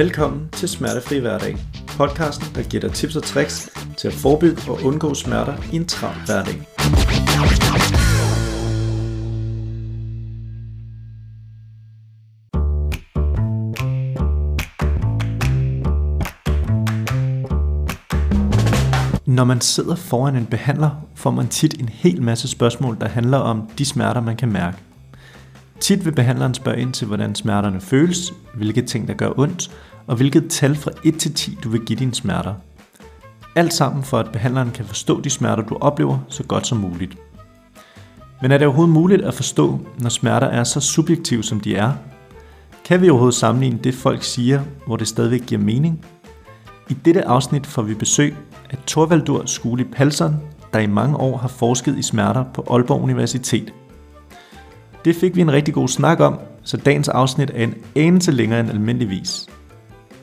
Velkommen til Smertefri Hverdag, podcasten, der giver dig tips og tricks til at forebygge og undgå smerter i en travl hverdag. Når man sidder foran en behandler, får man tit en hel masse spørgsmål, der handler om de smerter, man kan mærke. Tit vil behandleren spørge ind til, hvordan smerterne føles, hvilke ting, der gør ondt, og hvilket tal fra 1 til 10, du vil give dine smerter. Alt sammen for, at behandleren kan forstå de smerter, du oplever, så godt som muligt. Men er det overhovedet muligt at forstå, når smerter er så subjektive, som de er? Kan vi overhovedet sammenligne det, folk siger, hvor det stadigvæk giver mening? I dette afsnit får vi besøg af Torvaldur Skuli Palsson, der i mange år har forsket i smerter på Aalborg Universitet. Det fik vi en rigtig god snak om, så dagens afsnit er en anelse længere end almindeligvis.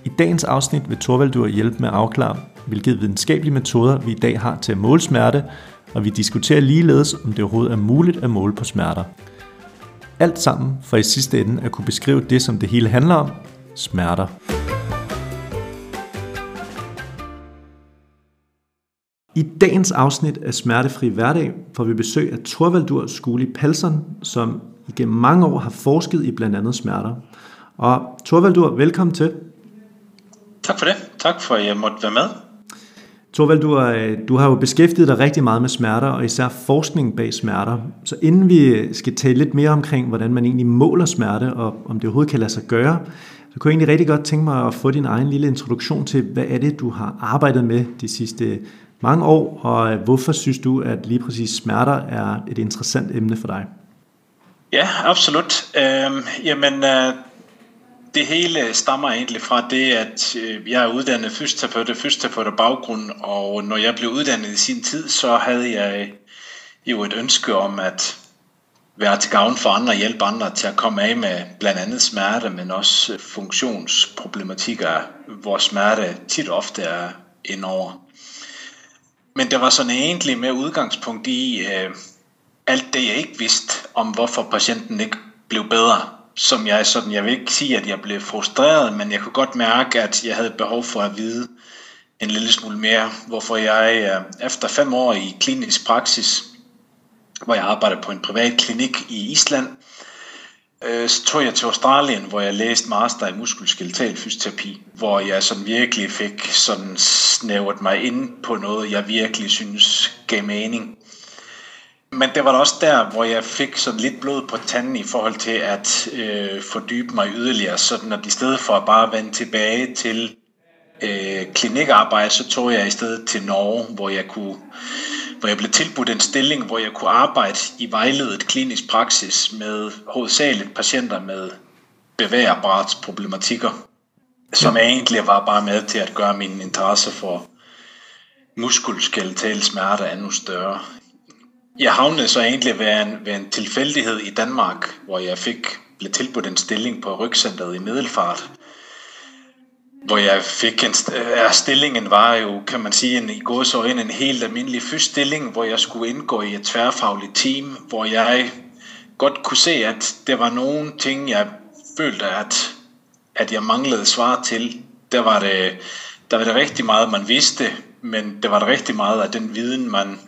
I dagens afsnit vil Torvaldur hjælpe med at afklare, hvilke videnskabelige metoder vi i dag har til at måle smerte, og vi diskuterer ligeledes, om det overhovedet er muligt at måle på smerter. Alt sammen for i sidste ende at kunne beskrive det, som det hele handler om, smerter. I dagens afsnit af Smertefri Hverdag får vi besøg af Torvaldur Skuli Palsson, som igennem mange år har forsket i blandt andet smerter. Og Torvaldur, velkommen til. Tak for det. Tak for, at jeg måtte være med. Torvaldur, øh, du har jo beskæftiget dig rigtig meget med smerter, og især forskning bag smerter. Så inden vi skal tale lidt mere omkring, hvordan man egentlig måler smerte, og om det overhovedet kan lade sig gøre, så kunne jeg egentlig rigtig godt tænke mig at få din egen lille introduktion til, hvad er det, du har arbejdet med de sidste mange år, og hvorfor synes du, at lige præcis smerter er et interessant emne for dig? Ja, absolut. Øhm, jamen, øh, det hele stammer egentlig fra det, at øh, jeg er uddannet fysioterapeut, fysioterapeut af baggrund, og når jeg blev uddannet i sin tid, så havde jeg jo et ønske om at være til gavn for andre og hjælpe andre til at komme af med blandt andet smerte, men også øh, funktionsproblematikker, hvor smerte tit ofte er indover. Men det var sådan egentlig med udgangspunkt i øh, alt det, jeg ikke vidste om, hvorfor patienten ikke blev bedre. Som jeg sådan, jeg vil ikke sige, at jeg blev frustreret, men jeg kunne godt mærke, at jeg havde behov for at vide en lille smule mere, hvorfor jeg øh, efter fem år i klinisk praksis, hvor jeg arbejdede på en privat klinik i Island, øh, så tog jeg til Australien, hvor jeg læste master i muskelskeletal fysioterapi, hvor jeg sådan virkelig fik sådan snævret mig ind på noget, jeg virkelig synes gav mening. Men det var da også der, hvor jeg fik sådan lidt blod på tanden i forhold til at øh, fordybe mig yderligere, sådan at i stedet for at bare vende tilbage til øh, klinikarbejde, så tog jeg i stedet til Norge, hvor jeg kunne hvor jeg blev tilbudt en stilling, hvor jeg kunne arbejde i vejledet klinisk praksis med hovedsageligt patienter med bevægeapparatsproblematikker, som ja. egentlig var bare med til at gøre min interesse for muskulskeletal smerte endnu større. Jeg havnede så egentlig ved en, ved en tilfældighed i Danmark, hvor jeg fik blev tilbudt en stilling på Rygcenteret i Middelfart, hvor jeg fik en, ja, stillingen var jo, kan man sige, en, i går så ind en helt almindelig fysstilling, hvor jeg skulle indgå i et tværfagligt team, hvor jeg godt kunne se, at der var nogle ting, jeg følte, at, at jeg manglede svar til. Der var, det, der var det rigtig meget, man vidste, men det var der rigtig meget af den viden, man,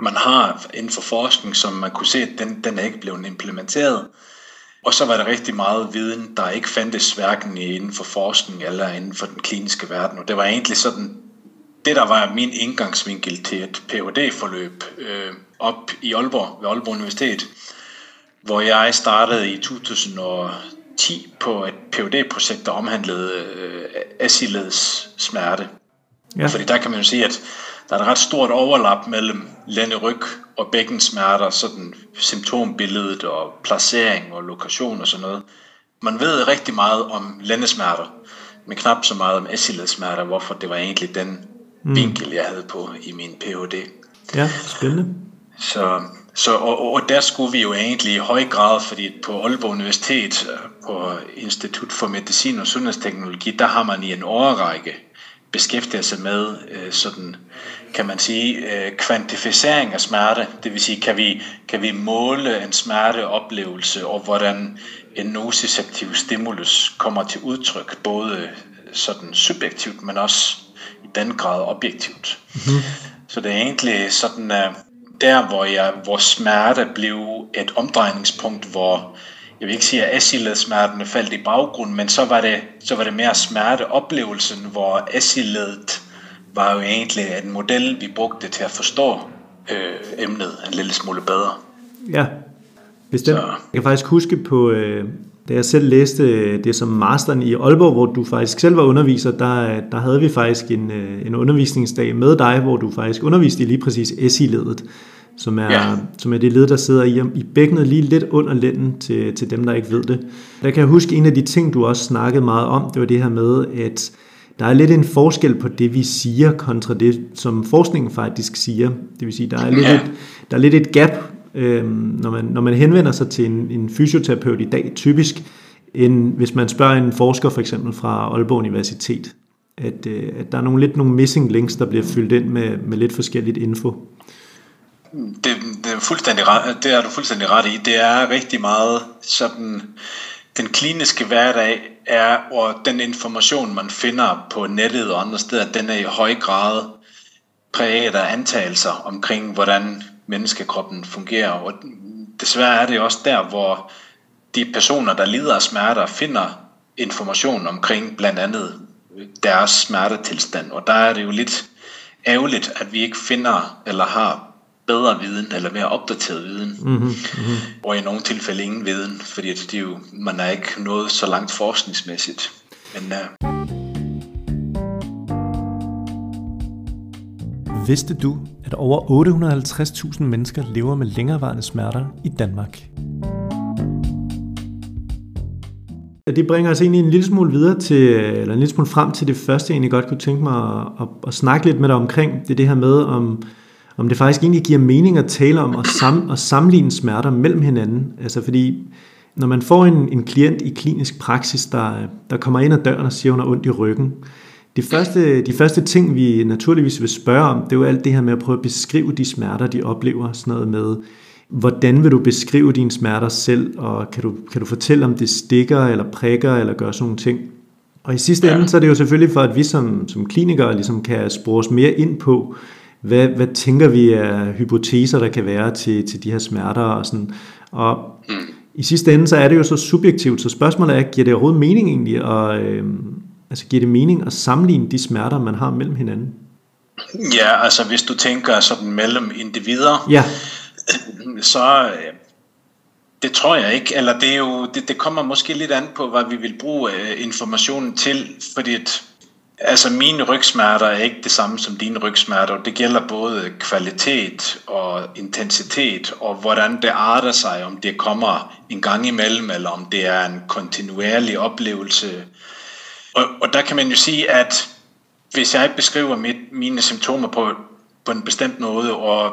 man har inden for forskning, som man kunne se, at den, den er ikke blevet implementeret. Og så var der rigtig meget viden, der ikke fandtes hverken inden for forskning eller inden for den kliniske verden. Og det var egentlig sådan, det der var min indgangsvinkel til et phd forløb øh, op i Aalborg, ved Aalborg Universitet, hvor jeg startede i 2010 på et phd projekt der omhandlede øh, asileds smerte. Ja. Fordi der kan man jo sige, at der er et ret stort overlap mellem lænderyg og bækkensmerter, sådan symptombilledet og placering og lokation og sådan noget. Man ved rigtig meget om lændesmerter, men knap så meget om asiledsmerter, hvorfor det var egentlig den mm. vinkel, jeg havde på i min Ph.D. Ja, spændende. Så, så og, og der skulle vi jo egentlig i høj grad, fordi på Aalborg Universitet, på Institut for Medicin og Sundhedsteknologi, der har man i en årrække beskæftiger sig med øh, sådan, kan man sige, øh, kvantificering af smerte. Det vil sige, kan vi, kan vi måle en smerteoplevelse, og hvordan en nociceptiv stimulus kommer til udtryk, både sådan subjektivt, men også i den grad objektivt. Mm-hmm. Så det er egentlig sådan, uh, der hvor, jeg, hvor smerte blev et omdrejningspunkt, hvor jeg vil ikke sige, at asiledsmertene faldt i baggrund, men så var det, så var det mere smerteoplevelsen, hvor asiledet var jo egentlig en model, vi brugte til at forstå øh, emnet en lille smule bedre. Ja, bestemt. Så. Jeg kan faktisk huske på, øh, da jeg selv læste det som masteren i Aalborg, hvor du faktisk selv var underviser, der, der havde vi faktisk en, øh, en undervisningsdag med dig, hvor du faktisk underviste i lige præcis SI-ledet, som er, ja. som er det led, der sidder i, i bækkenet lige lidt under lænden til, til dem, der ikke ved det. Der kan jeg huske en af de ting, du også snakkede meget om, det var det her med, at der er lidt en forskel på det, vi siger, kontra det, som forskningen faktisk siger. Det vil sige, der er lidt, ja. et, der er lidt et gap, øh, når, man, når man henvender sig til en, en fysioterapeut i dag, typisk, end hvis man spørger en forsker for eksempel fra Aalborg Universitet, at, øh, at der er nogle lidt nogle missing links, der bliver fyldt ind med, med lidt forskelligt info. Det, det, er fuldstændig ret, det er du fuldstændig ret i. Det er rigtig meget sådan den kliniske hverdag er, og den information, man finder på nettet og andre steder, den er i høj grad præget af antagelser omkring, hvordan menneskekroppen fungerer. Og desværre er det også der, hvor de personer, der lider af smerter, finder information omkring blandt andet deres smertetilstand. Og der er det jo lidt ærgerligt, at vi ikke finder eller har bedre viden, eller mere opdateret viden, mm-hmm, mm-hmm. og i nogle tilfælde ingen viden, fordi det er jo, man er ikke nået så langt forskningsmæssigt. Men, uh... Vidste du, at over 850.000 mennesker lever med længerevarende smerter i Danmark? Det bringer os egentlig en lille smule videre til, eller en lille smule frem til det første, jeg egentlig godt kunne tænke mig at, at, at snakke lidt med dig omkring. Det er det her med, om, om det faktisk egentlig giver mening at tale om at, sam, at sammenligne smerter mellem hinanden. Altså fordi, når man får en, en klient i klinisk praksis, der, der kommer ind ad døren og siger, hun har ondt i ryggen, de første, de første ting, vi naturligvis vil spørge om, det er jo alt det her med at prøve at beskrive de smerter, de oplever. Sådan noget med, hvordan vil du beskrive dine smerter selv, og kan du, kan du fortælle, om det stikker, eller prikker, eller gør sådan nogle ting. Og i sidste ende, så er det jo selvfølgelig for, at vi som, som klinikere ligesom kan spores mere ind på, hvad, hvad tænker vi af hypoteser, der kan være til, til de her smerter og sådan. Og mm. i sidste ende, så er det jo så subjektivt, så spørgsmålet er, giver det overhovedet mening egentlig, og øh, altså giver det mening at sammenligne de smerter, man har mellem hinanden? Ja, altså hvis du tænker sådan mellem individer, ja. så øh, det tror jeg ikke, eller det, er jo, det, det kommer måske lidt an på, hvad vi vil bruge øh, informationen til, fordi at Altså mine rygsmerter er ikke det samme som dine rygsmerter. Det gælder både kvalitet og intensitet og hvordan det arter sig, om det kommer en gang imellem, eller om det er en kontinuerlig oplevelse. Og, og der kan man jo sige, at hvis jeg beskriver mit, mine symptomer på, på en bestemt måde, og,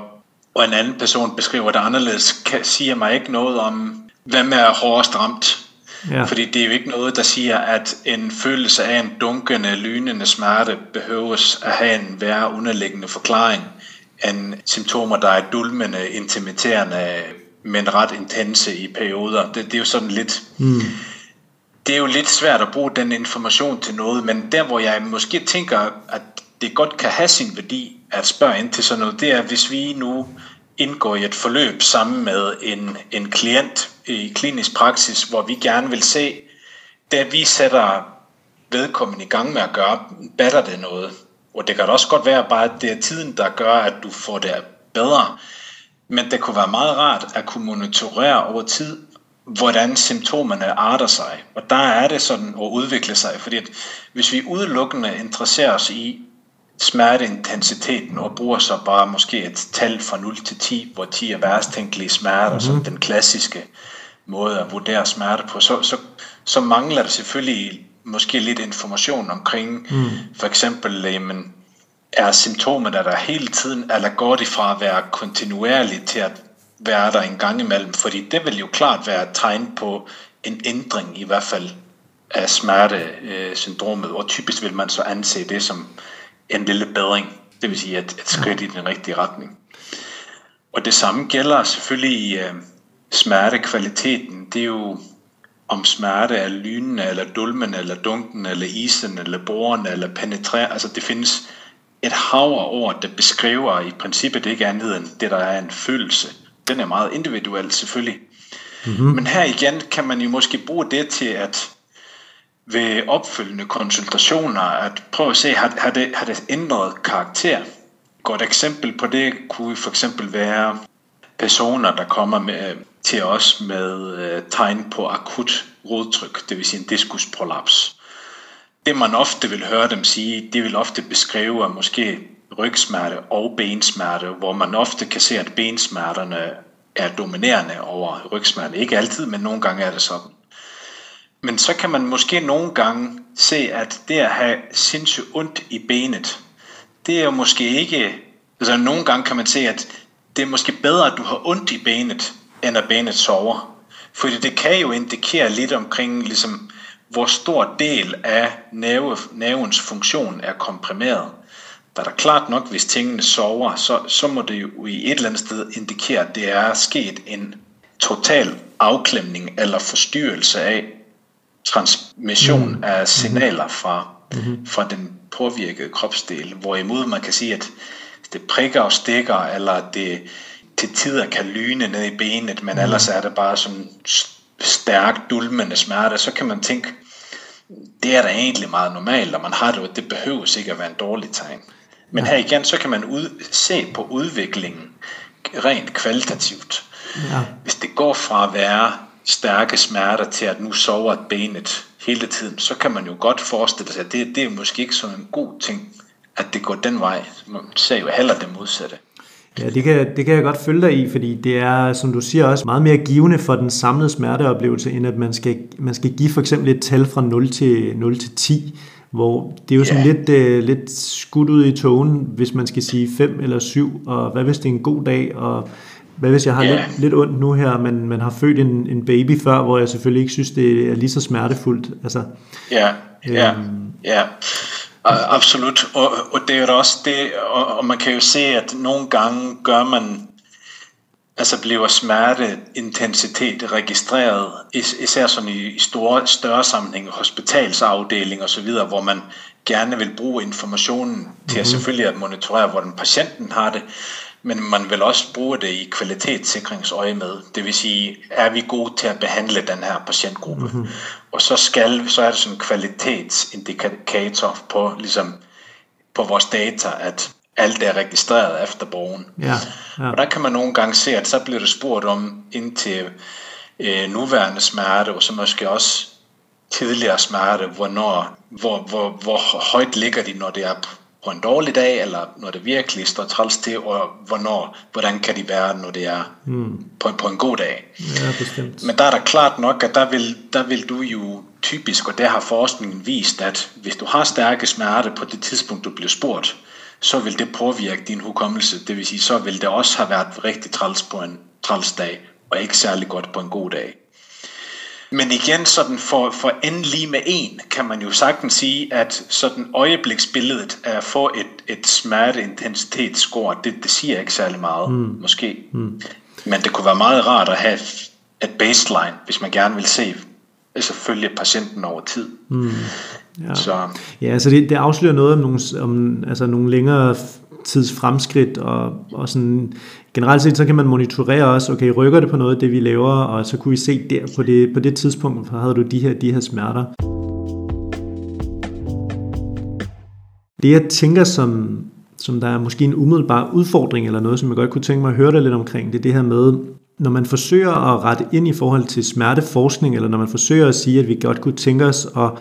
og en anden person beskriver det anderledes, kan, siger mig ikke noget om, hvem er hårdest ramt. Ja. Fordi det er jo ikke noget, der siger, at en følelse af en dunkende, lynende smerte behøves at have en værre underliggende forklaring end symptomer, der er dulmende, intimiderende, men ret intense i perioder. Det, det er jo sådan lidt... Mm. Det er jo lidt svært at bruge den information til noget, men der hvor jeg måske tænker, at det godt kan have sin værdi at spørge ind til sådan noget, det er, hvis vi nu indgå i et forløb sammen med en, en klient i klinisk praksis, hvor vi gerne vil se, da vi sætter vedkommende i gang med at gøre, batter det noget. Og det kan også godt være bare, at det er tiden, der gør, at du får det bedre. Men det kunne være meget rart at kunne monitorere over tid, hvordan symptomerne arter sig. Og der er det sådan at udvikle sig, fordi at hvis vi udelukkende interesserer os i, smerteintensiteten og bruger så bare måske et tal fra 0 til 10, hvor 10 er værst tænkelige smerter, mm-hmm. som den klassiske måde at vurdere smerte på, så, så, så mangler der selvfølgelig måske lidt information omkring, mm. for eksempel, jamen, er symptomerne der hele tiden, eller går de fra at være kontinuerligt til at være der en gang imellem, fordi det vil jo klart være et tegn på en ændring i hvert fald af smertesyndromet, og typisk vil man så anse det som en lille bedring, det vil sige et, et skridt i den rigtige retning. Og det samme gælder selvfølgelig uh, smertekvaliteten. Det er jo om smerte er lynende, eller dulmen, eller dunken, eller isen, eller boren, eller penetrer. Altså det findes et hav af ord, der beskriver i princippet ikke andet end det, der er en følelse. Den er meget individuel selvfølgelig. Mm-hmm. Men her igen kan man jo måske bruge det til at ved opfølgende konsultationer, at prøve at se, har, har, det, har det ændret karakter? Et godt eksempel på det kunne for eksempel være personer, der kommer med, til os med øh, tegn på akut rodtryk, det vil sige en diskusprolaps. Det man ofte vil høre dem sige, det vil ofte beskrive måske rygsmerte og bensmerte, hvor man ofte kan se, at bensmerterne er dominerende over rygsmerterne. Ikke altid, men nogle gange er det sådan. Men så kan man måske nogle gange se, at det at have sindssygt ondt i benet, det er jo måske ikke... Altså nogle gange kan man se, at det er måske bedre, at du har ondt i benet, end at benet sover. Fordi det kan jo indikere lidt omkring, ligesom, hvor stor del af nerve, nervens funktion er komprimeret. Der er der klart nok, hvis tingene sover, så, så må det jo i et eller andet sted indikere, at det er sket en total afklemning eller forstyrrelse af transmission mm. af signaler fra, mm-hmm. fra den påvirkede kropsdel. Hvorimod man kan sige, at det prikker og stikker, eller det til tider kan lyne ned i benet, men mm. ellers er det bare sådan stærk, dulmende smerte, så kan man tænke, det er da egentlig meget normalt, og man har det jo, det behøves ikke at være en dårlig tegn. Men ja. her igen, så kan man ud, se på udviklingen rent kvalitativt. Ja. Hvis det går fra at være stærke smerter til, at nu sover benet hele tiden, så kan man jo godt forestille sig, at det, det er måske ikke sådan en god ting, at det går den vej. Man ser jo heller det modsatte. Ja, det kan, det kan jeg godt følge dig i, fordi det er, som du siger, også meget mere givende for den samlede smerteoplevelse, end at man skal, man skal give for eksempel et tal fra 0 til, 0 til 10, hvor det er jo sådan yeah. lidt, uh, lidt skudt ud i togen, hvis man skal sige 5 eller 7, og hvad hvis det er en god dag, og hvad hvis jeg har yeah. lidt, lidt ondt nu her, men man har født en, en baby før, hvor jeg selvfølgelig ikke synes, det er lige så smertefuldt. Altså, ja, ja, øhm, ja. Absolut, og, og det er også det, og, og man kan jo se, at nogle gange gør man, altså bliver smerteintensitet registreret, is, især sådan i, i store, større sammenhæng, hospitalsafdeling og så videre, hvor man gerne vil bruge informationen til at mhm. selvfølgelig at monitorere, hvordan patienten har det, men man vil også bruge det i kvalitetssikringsøje med. Det vil sige, er vi gode til at behandle den her patientgruppe? Mm-hmm. Og så skal så er det sådan en kvalitetsindikator på, ligesom, på vores data, at alt er registreret efter borgen. Ja, ja. Og der kan man nogle gange se, at så bliver det spurgt om indtil øh, nuværende smerte, og så måske også tidligere smerte, hvornår, hvor, hvor, hvor højt ligger de, når det er på en dårlig dag, eller når det virkelig står træls til, og hvornår, hvordan kan de være, når det er mm. på, på en god dag. Ja, bestemt. Men der er der klart nok, at der vil, der vil du jo typisk, og der har forskningen vist, at hvis du har stærke smerte på det tidspunkt, du bliver spurgt, så vil det påvirke din hukommelse. Det vil sige, så vil det også have været rigtig træls på en træls dag, og ikke særlig godt på en god dag. Men igen, sådan for, for endelig med en, kan man jo sagtens sige, at sådan øjebliksbilledet er få et, et smerteintensitetscore, det, det siger ikke særlig meget, mm. måske. Mm. Men det kunne være meget rart at have et baseline, hvis man gerne vil se, altså følge patienten over tid. Mm. Ja. Så. ja, altså det, det afslører noget om nogle, om, altså nogle længere tids fremskridt, og, og sådan, generelt set så kan man monitorere også, okay, rykker det på noget af det, vi laver, og så kunne vi se der på det, på det tidspunkt, for havde du de her, de her smerter. Det jeg tænker, som, som der er måske en umiddelbar udfordring, eller noget, som jeg godt kunne tænke mig at høre dig lidt omkring, det er det her med, når man forsøger at rette ind i forhold til smerteforskning, eller når man forsøger at sige, at vi godt kunne tænke os at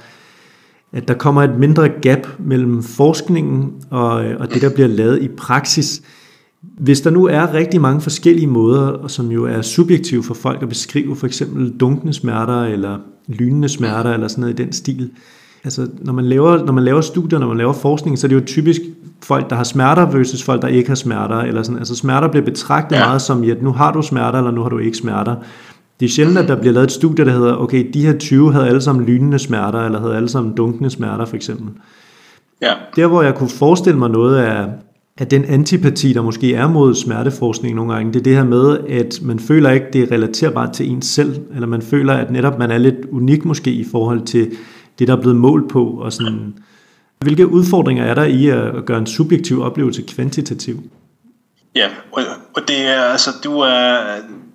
at der kommer et mindre gap mellem forskningen og, og det, der bliver lavet i praksis. Hvis der nu er rigtig mange forskellige måder, som jo er subjektive for folk at beskrive, for eksempel dunkende smerter eller lynende smerter eller sådan noget i den stil. Altså, når man, laver, når man laver studier, når man laver forskning, så er det jo typisk folk, der har smerter versus folk, der ikke har smerter. Eller sådan. Altså smerter bliver betragtet ja. meget som, at nu har du smerter, eller nu har du ikke smerter. Det er sjældent, at der bliver lavet et studie, der hedder, okay, de her 20 havde alle sammen lynende smerter, eller havde alle sammen dunkende smerter, for eksempel. Ja. Der, hvor jeg kunne forestille mig noget af, at den antipati, der måske er mod smerteforskning nogle gange, det er det her med, at man føler ikke, det er relaterbart til ens selv, eller man føler, at netop man er lidt unik måske i forhold til det, der er blevet målt på. Og sådan. Hvilke udfordringer er der i at gøre en subjektiv oplevelse kvantitativ? Ja, og, og det er altså, du er,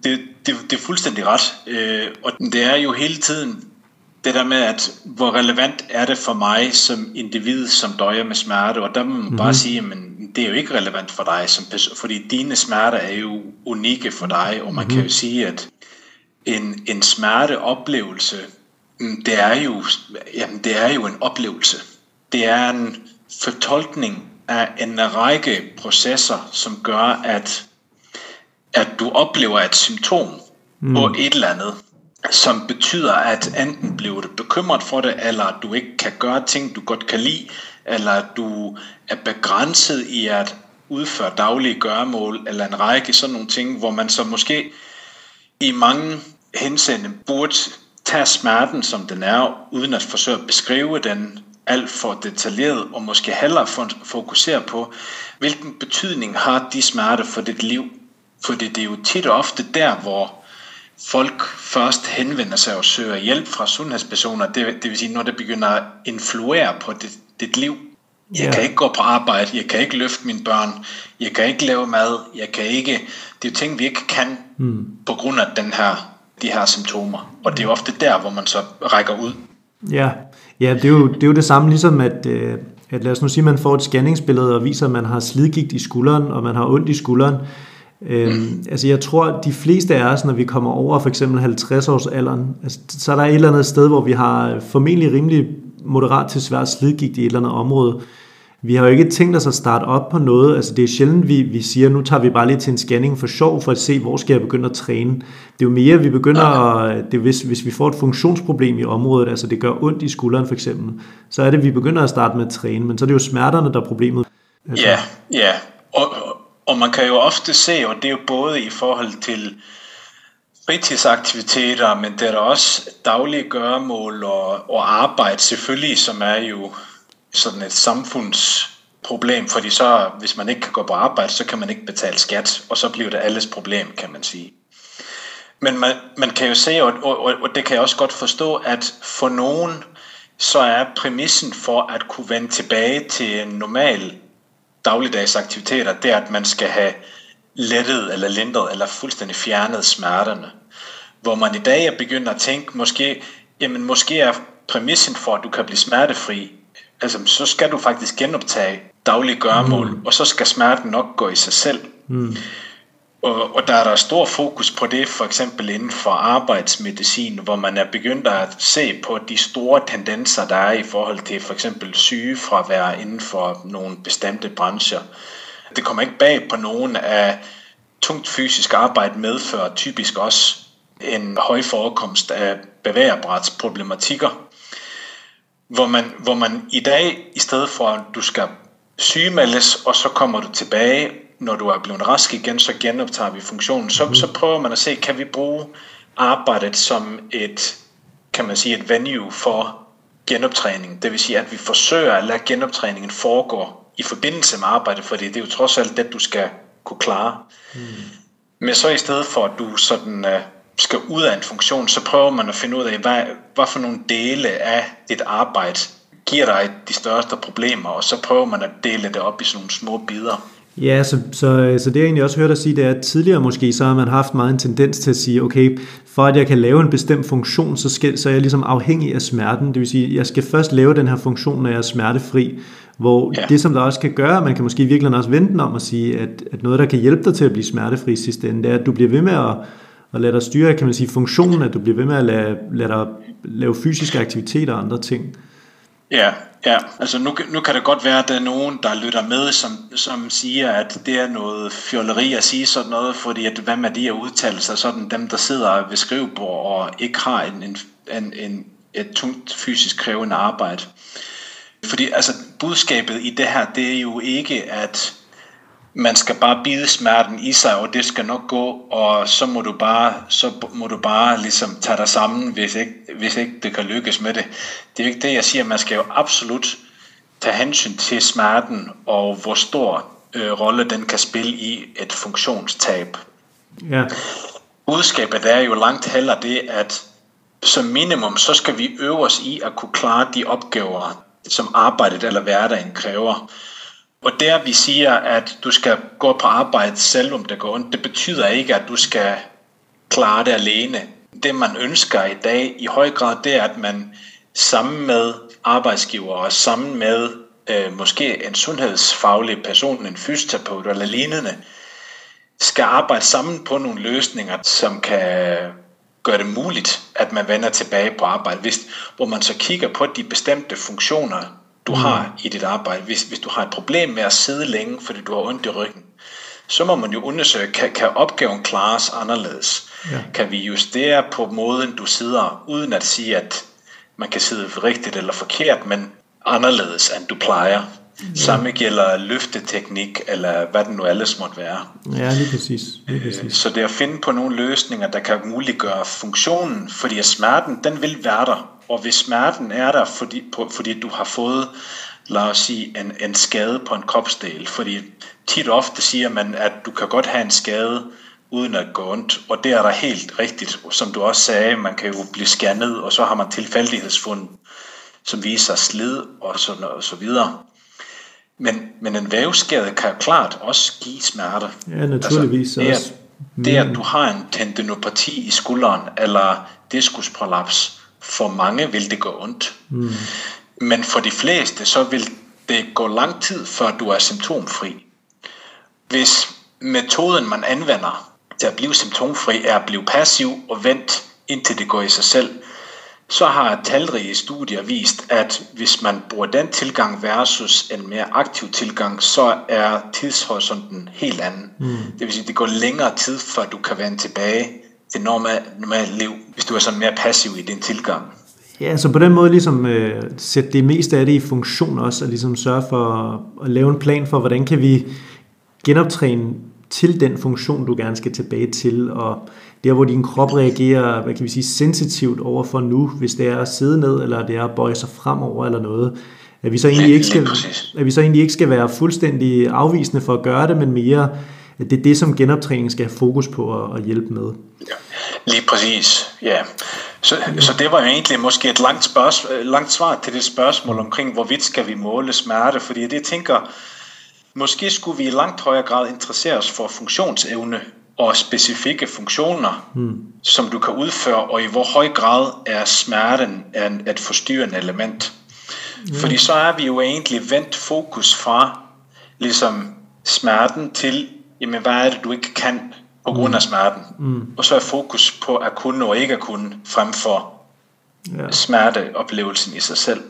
det, det, det er fuldstændig ret. Øh, og det er jo hele tiden det der med, at hvor relevant er det for mig som individ, som døjer med smerte, og der må man mm-hmm. bare sige, men det er jo ikke relevant for dig, som fordi dine smerter er jo unikke for dig, og man mm-hmm. kan jo sige, at en, en smerteoplevelse, mm, det er jo, jamen det er jo en oplevelse. Det er en fortolkning af en række processer, som gør, at, at du oplever et symptom mm. på et eller andet, som betyder, at enten bliver du bekymret for det, eller at du ikke kan gøre ting, du godt kan lide, eller at du er begrænset i at udføre daglige gøremål, eller en række sådan nogle ting, hvor man så måske i mange henseende burde tage smerten, som den er, uden at forsøge at beskrive den alt for detaljeret, og måske hellere fokusere på, hvilken betydning har de smerte for dit liv. For det er jo tit og ofte der, hvor folk først henvender sig og søger hjælp fra sundhedspersoner, det, det vil sige, når det begynder at influere på dit, dit liv. Jeg yeah. kan ikke gå på arbejde, jeg kan ikke løfte mine børn, jeg kan ikke lave mad, jeg kan ikke... Det er jo ting, vi ikke kan mm. på grund af den her, de her symptomer. Og det er jo ofte der, hvor man så rækker ud. Ja, ja det, er jo, det er jo det samme ligesom, at, øh, at lad os nu sige, at man får et scanningsbillede og viser, at man har slidgigt i skulderen, og man har ondt i skulderen Øhm, altså jeg tror, at de fleste af os, når vi kommer over for eksempel 50 års alderen, altså, så er der et eller andet sted, hvor vi har formentlig rimelig moderat til svært slidgigt i et eller andet område. Vi har jo ikke tænkt os at starte op på noget. Altså det er sjældent, vi, vi siger, nu tager vi bare lige til en scanning for sjov, for at se, hvor skal jeg begynde at træne. Det er jo mere, vi begynder at, det er, hvis, hvis vi får et funktionsproblem i området, altså det gør ondt i skulderen for eksempel, så er det, vi begynder at starte med at træne, men så er det jo smerterne, der er problemet. Altså. Ja, ja. Og, og man kan jo ofte se, og det er jo både i forhold til fritidsaktiviteter, men det er der også daglige gøremål og, og arbejde selvfølgelig, som er jo sådan et samfundsproblem, fordi så, hvis man ikke kan gå på arbejde, så kan man ikke betale skat, og så bliver det alles problem, kan man sige. Men man, man kan jo se, og, og, og det kan jeg også godt forstå, at for nogen, så er præmissen for at kunne vende tilbage til en normal dagligdags aktiviteter, det er, at man skal have lettet eller lindret eller fuldstændig fjernet smerterne. Hvor man i dag er begyndt at tænke, måske, jamen måske er præmissen for, at du kan blive smertefri, altså så skal du faktisk genoptage daglige gørmål, mm. og så skal smerten nok gå i sig selv. Mm. Og, og der er der stor fokus på det, for eksempel inden for arbejdsmedicin, hvor man er begyndt at se på de store tendenser, der er i forhold til for eksempel sygefravær inden for nogle bestemte brancher. Det kommer ikke bag på nogen af tungt fysisk arbejde medfører typisk også en høj forekomst af bevægerbrætsproblematikker, hvor man, hvor man i dag, i stedet for at du skal sygemeldes, og så kommer du tilbage når du er blevet rask igen, så genoptager vi funktionen. Så, mm. så prøver man at se, kan vi bruge arbejdet som et, kan man sige, et venue for genoptræning. Det vil sige, at vi forsøger at lade genoptræningen foregå i forbindelse med arbejdet, fordi det er jo trods alt det, du skal kunne klare. Mm. Men så i stedet for, at du sådan uh, skal ud af en funktion, så prøver man at finde ud af, hvad, hvad for nogle dele af dit arbejde giver dig de største problemer, og så prøver man at dele det op i sådan nogle små bidder. Ja, så, så, så det jeg egentlig også hørt dig sige, det er, at tidligere måske, så har man haft meget en tendens til at sige, okay, for at jeg kan lave en bestemt funktion, så, skal, så er jeg ligesom afhængig af smerten. Det vil sige, jeg skal først lave den her funktion, når jeg er smertefri. Hvor ja. det, som der også kan gøre, man kan måske virkelig også vente den om at sige, at, at noget, der kan hjælpe dig til at blive smertefri i sidste ende, det er, at du bliver ved med at, at lade dig styre, kan man sige, funktionen, at du bliver ved med at lade, lade dig lave fysiske aktiviteter og andre ting. Ja, ja. Altså nu, nu kan det godt være, at der er nogen, der lytter med, som, som siger, at det er noget fjolleri at sige sådan noget, fordi at, hvad med de her udtalelser, sådan dem, der sidder ved skrivebord og ikke har en, en, en, en, et tungt fysisk krævende arbejde. Fordi altså, budskabet i det her, det er jo ikke, at man skal bare bide smerten i sig, og det skal nok gå, og så må du bare, så må du bare ligesom tage dig sammen, hvis ikke, hvis ikke det kan lykkes med det. Det er jo ikke det, jeg siger. Man skal jo absolut tage hensyn til smerten, og hvor stor øh, rolle den kan spille i et funktionstab. Ja. Budskabet er jo langt heller det, at som minimum, så skal vi øve os i at kunne klare de opgaver, som arbejdet eller hverdagen kræver. Og der vi siger, at du skal gå på arbejde selv om det går ondt, det betyder ikke, at du skal klare det alene. Det man ønsker i dag i høj grad, det er, at man sammen med arbejdsgiver og sammen med øh, måske en sundhedsfaglig person, en fysioterapeut eller lignende, skal arbejde sammen på nogle løsninger, som kan gøre det muligt, at man vender tilbage på arbejde, hvis, hvor man så kigger på de bestemte funktioner, du mm. har i dit arbejde. Hvis, hvis du har et problem med at sidde længe, fordi du har ondt i ryggen, så må man jo undersøge, kan, kan opgaven klares anderledes? Ja. Kan vi justere på måden, du sidder, uden at sige, at man kan sidde rigtigt eller forkert, men anderledes, end du plejer? Ja. Samme gælder løfteteknik, eller hvad det nu alles måtte være. Ja, lige præcis. lige præcis. Øh, så det er at finde på nogle løsninger, der kan muliggøre funktionen, fordi smerten, den vil være der. Og hvis smerten er der, fordi, på, fordi du har fået, lad os sige, en, en skade på en kropsdel, fordi tit ofte siger man, at du kan godt have en skade, uden at gå ondt, og det er der helt rigtigt, som du også sagde, man kan jo blive scannet, og så har man tilfældighedsfund, som viser slid og så, og så videre. Men, men en vævskade kan klart også give smerte. Ja, naturligvis altså, det, også. Det, at du har en tendinopati i skulderen, eller diskusprolaps, for mange vil det gå ondt. Mm. Men for de fleste, så vil det gå lang tid, før du er symptomfri. Hvis metoden, man anvender til at blive symptomfri, er at blive passiv og vent, indtil det går i sig selv, så har talrige studier vist, at hvis man bruger den tilgang versus en mere aktiv tilgang, så er tidshorisonten helt anden. Mm. Det vil sige, at det går længere tid, før du kan vende tilbage til normalt normal liv, hvis du er sådan mere passiv i din tilgang. Ja, så på den måde ligesom øh, sætte det meste af det i funktion også, og ligesom sørge for at, at lave en plan for, hvordan kan vi genoptræne til den funktion, du gerne skal tilbage til, og der hvor din krop reagerer, hvad kan vi sige, sensitivt over for nu, hvis det er at sidde ned, eller det er at bøje sig fremover eller noget, at vi så egentlig ikke skal, at vi så egentlig ikke skal være fuldstændig afvisende for at gøre det, men mere, at det er det, som genoptræning skal have fokus på at, at hjælpe med. Ja, lige præcis, ja. Så, ja. så det var jo egentlig måske et langt, spørgsmål, langt svar til det spørgsmål omkring, hvorvidt skal vi måle smerte, fordi det tænker, måske skulle vi i langt højere grad interessere os for funktionsevne og specifikke funktioner, mm. som du kan udføre, og i hvor høj grad er smerten et forstyrrende element. Mm. Fordi så er vi jo egentlig vendt fokus fra ligesom smerten til, jamen hvad er det, du ikke kan på grund af smerten. Mm. Og så er fokus på at kunne og ikke at kunne, frem for ja. smerteoplevelsen i sig selv.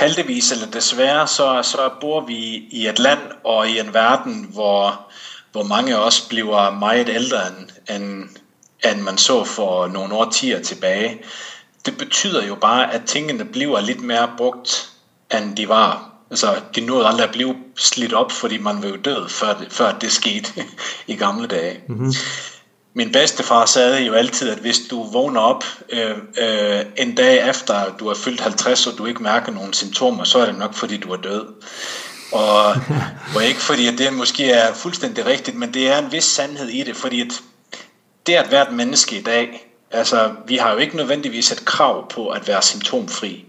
Heldigvis eller desværre, så, så bor vi i et land og i en verden, hvor hvor mange også bliver meget ældre end, end, end man så for nogle årtier tilbage. Det betyder jo bare, at tingene bliver lidt mere brugt, end de var. Altså, de nåede aldrig at blive slidt op, fordi man var jo død, før det, før det skete i gamle dage. Mm-hmm. Min bedstefar sagde jo altid, at hvis du vågner op øh, øh, en dag efter du er fyldt 50, og du ikke mærker nogen symptomer, så er det nok fordi du er død. Og, og ikke fordi, at det måske er fuldstændig rigtigt, men det er en vis sandhed i det, fordi at det at være et menneske i dag, altså vi har jo ikke nødvendigvis et krav på at være symptomfri.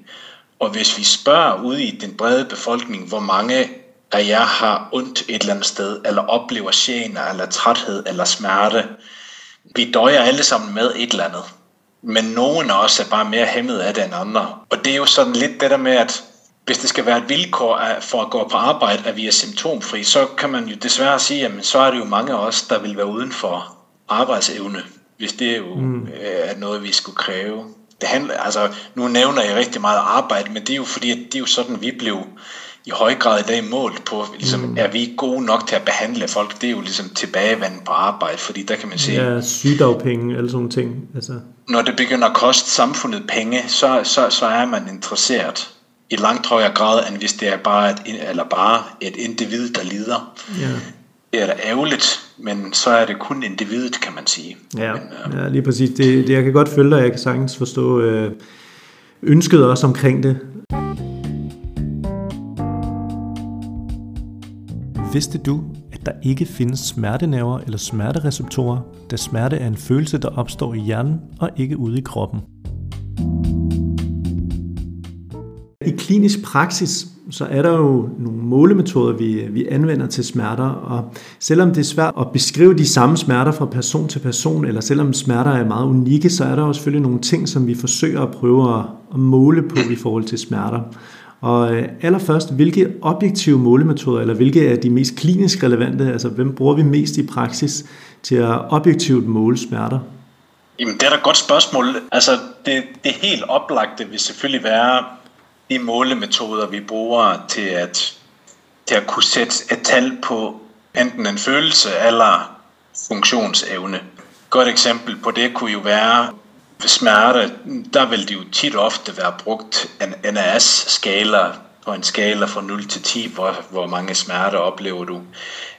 Og hvis vi spørger ude i den brede befolkning, hvor mange af jer har ondt et eller andet sted, eller oplever gener, eller træthed, eller smerte, vi døjer alle sammen med et eller andet. Men nogen af os er bare mere hæmmet af det end andre. Og det er jo sådan lidt det der med, at hvis det skal være et vilkår for at gå på arbejde, at vi er symptomfri, så kan man jo desværre sige, at så er det jo mange af os, der vil være uden for arbejdsevne, hvis det er jo mm. Øh, er noget, vi skulle kræve. Det handler, altså, nu nævner jeg rigtig meget arbejde, men det er jo fordi, at det er jo sådan, vi blev i høj grad i dag målt på, ligesom, mm. er vi gode nok til at behandle folk? Det er jo ligesom tilbagevand på arbejde, fordi der kan man se... Ja, sygdagpenge, alle sådan ting. Altså. Når det begynder at koste samfundet penge, så, så, så er man interesseret i langt højere grad, end hvis det er bare et, eller bare et individ, der lider. Ja. Det er da ærgerligt, men så er det kun individet, kan man sige. Ja, men, øh, ja lige præcis. Det, det, jeg kan godt følge dig, jeg kan sagtens forstå øh, ønsket også omkring det. Vidste du, at der ikke findes smertenerver eller smertereceptorer, da smerte er en følelse, der opstår i hjernen og ikke ude i kroppen. I klinisk praksis så er der jo nogle målemetoder, vi, vi anvender til smerter, og selvom det er svært at beskrive de samme smerter fra person til person, eller selvom smerter er meget unikke, så er der jo selvfølgelig nogle ting, som vi forsøger at prøve at, at måle på i forhold til smerter. Og øh, allerførst, hvilke objektive målemetoder, eller hvilke er de mest klinisk relevante, altså hvem bruger vi mest i praksis til at objektivt måle smerter? Jamen, det er da et godt spørgsmål. Altså, det, det helt oplagte vil selvfølgelig være de målemetoder, vi bruger til at, til at kunne sætte et tal på enten en følelse eller funktionsevne. Et godt eksempel på det kunne jo være smerte. Der vil det jo tit ofte være brugt en NAS-skala på en skala fra 0 til 10, hvor, hvor mange smerter oplever du.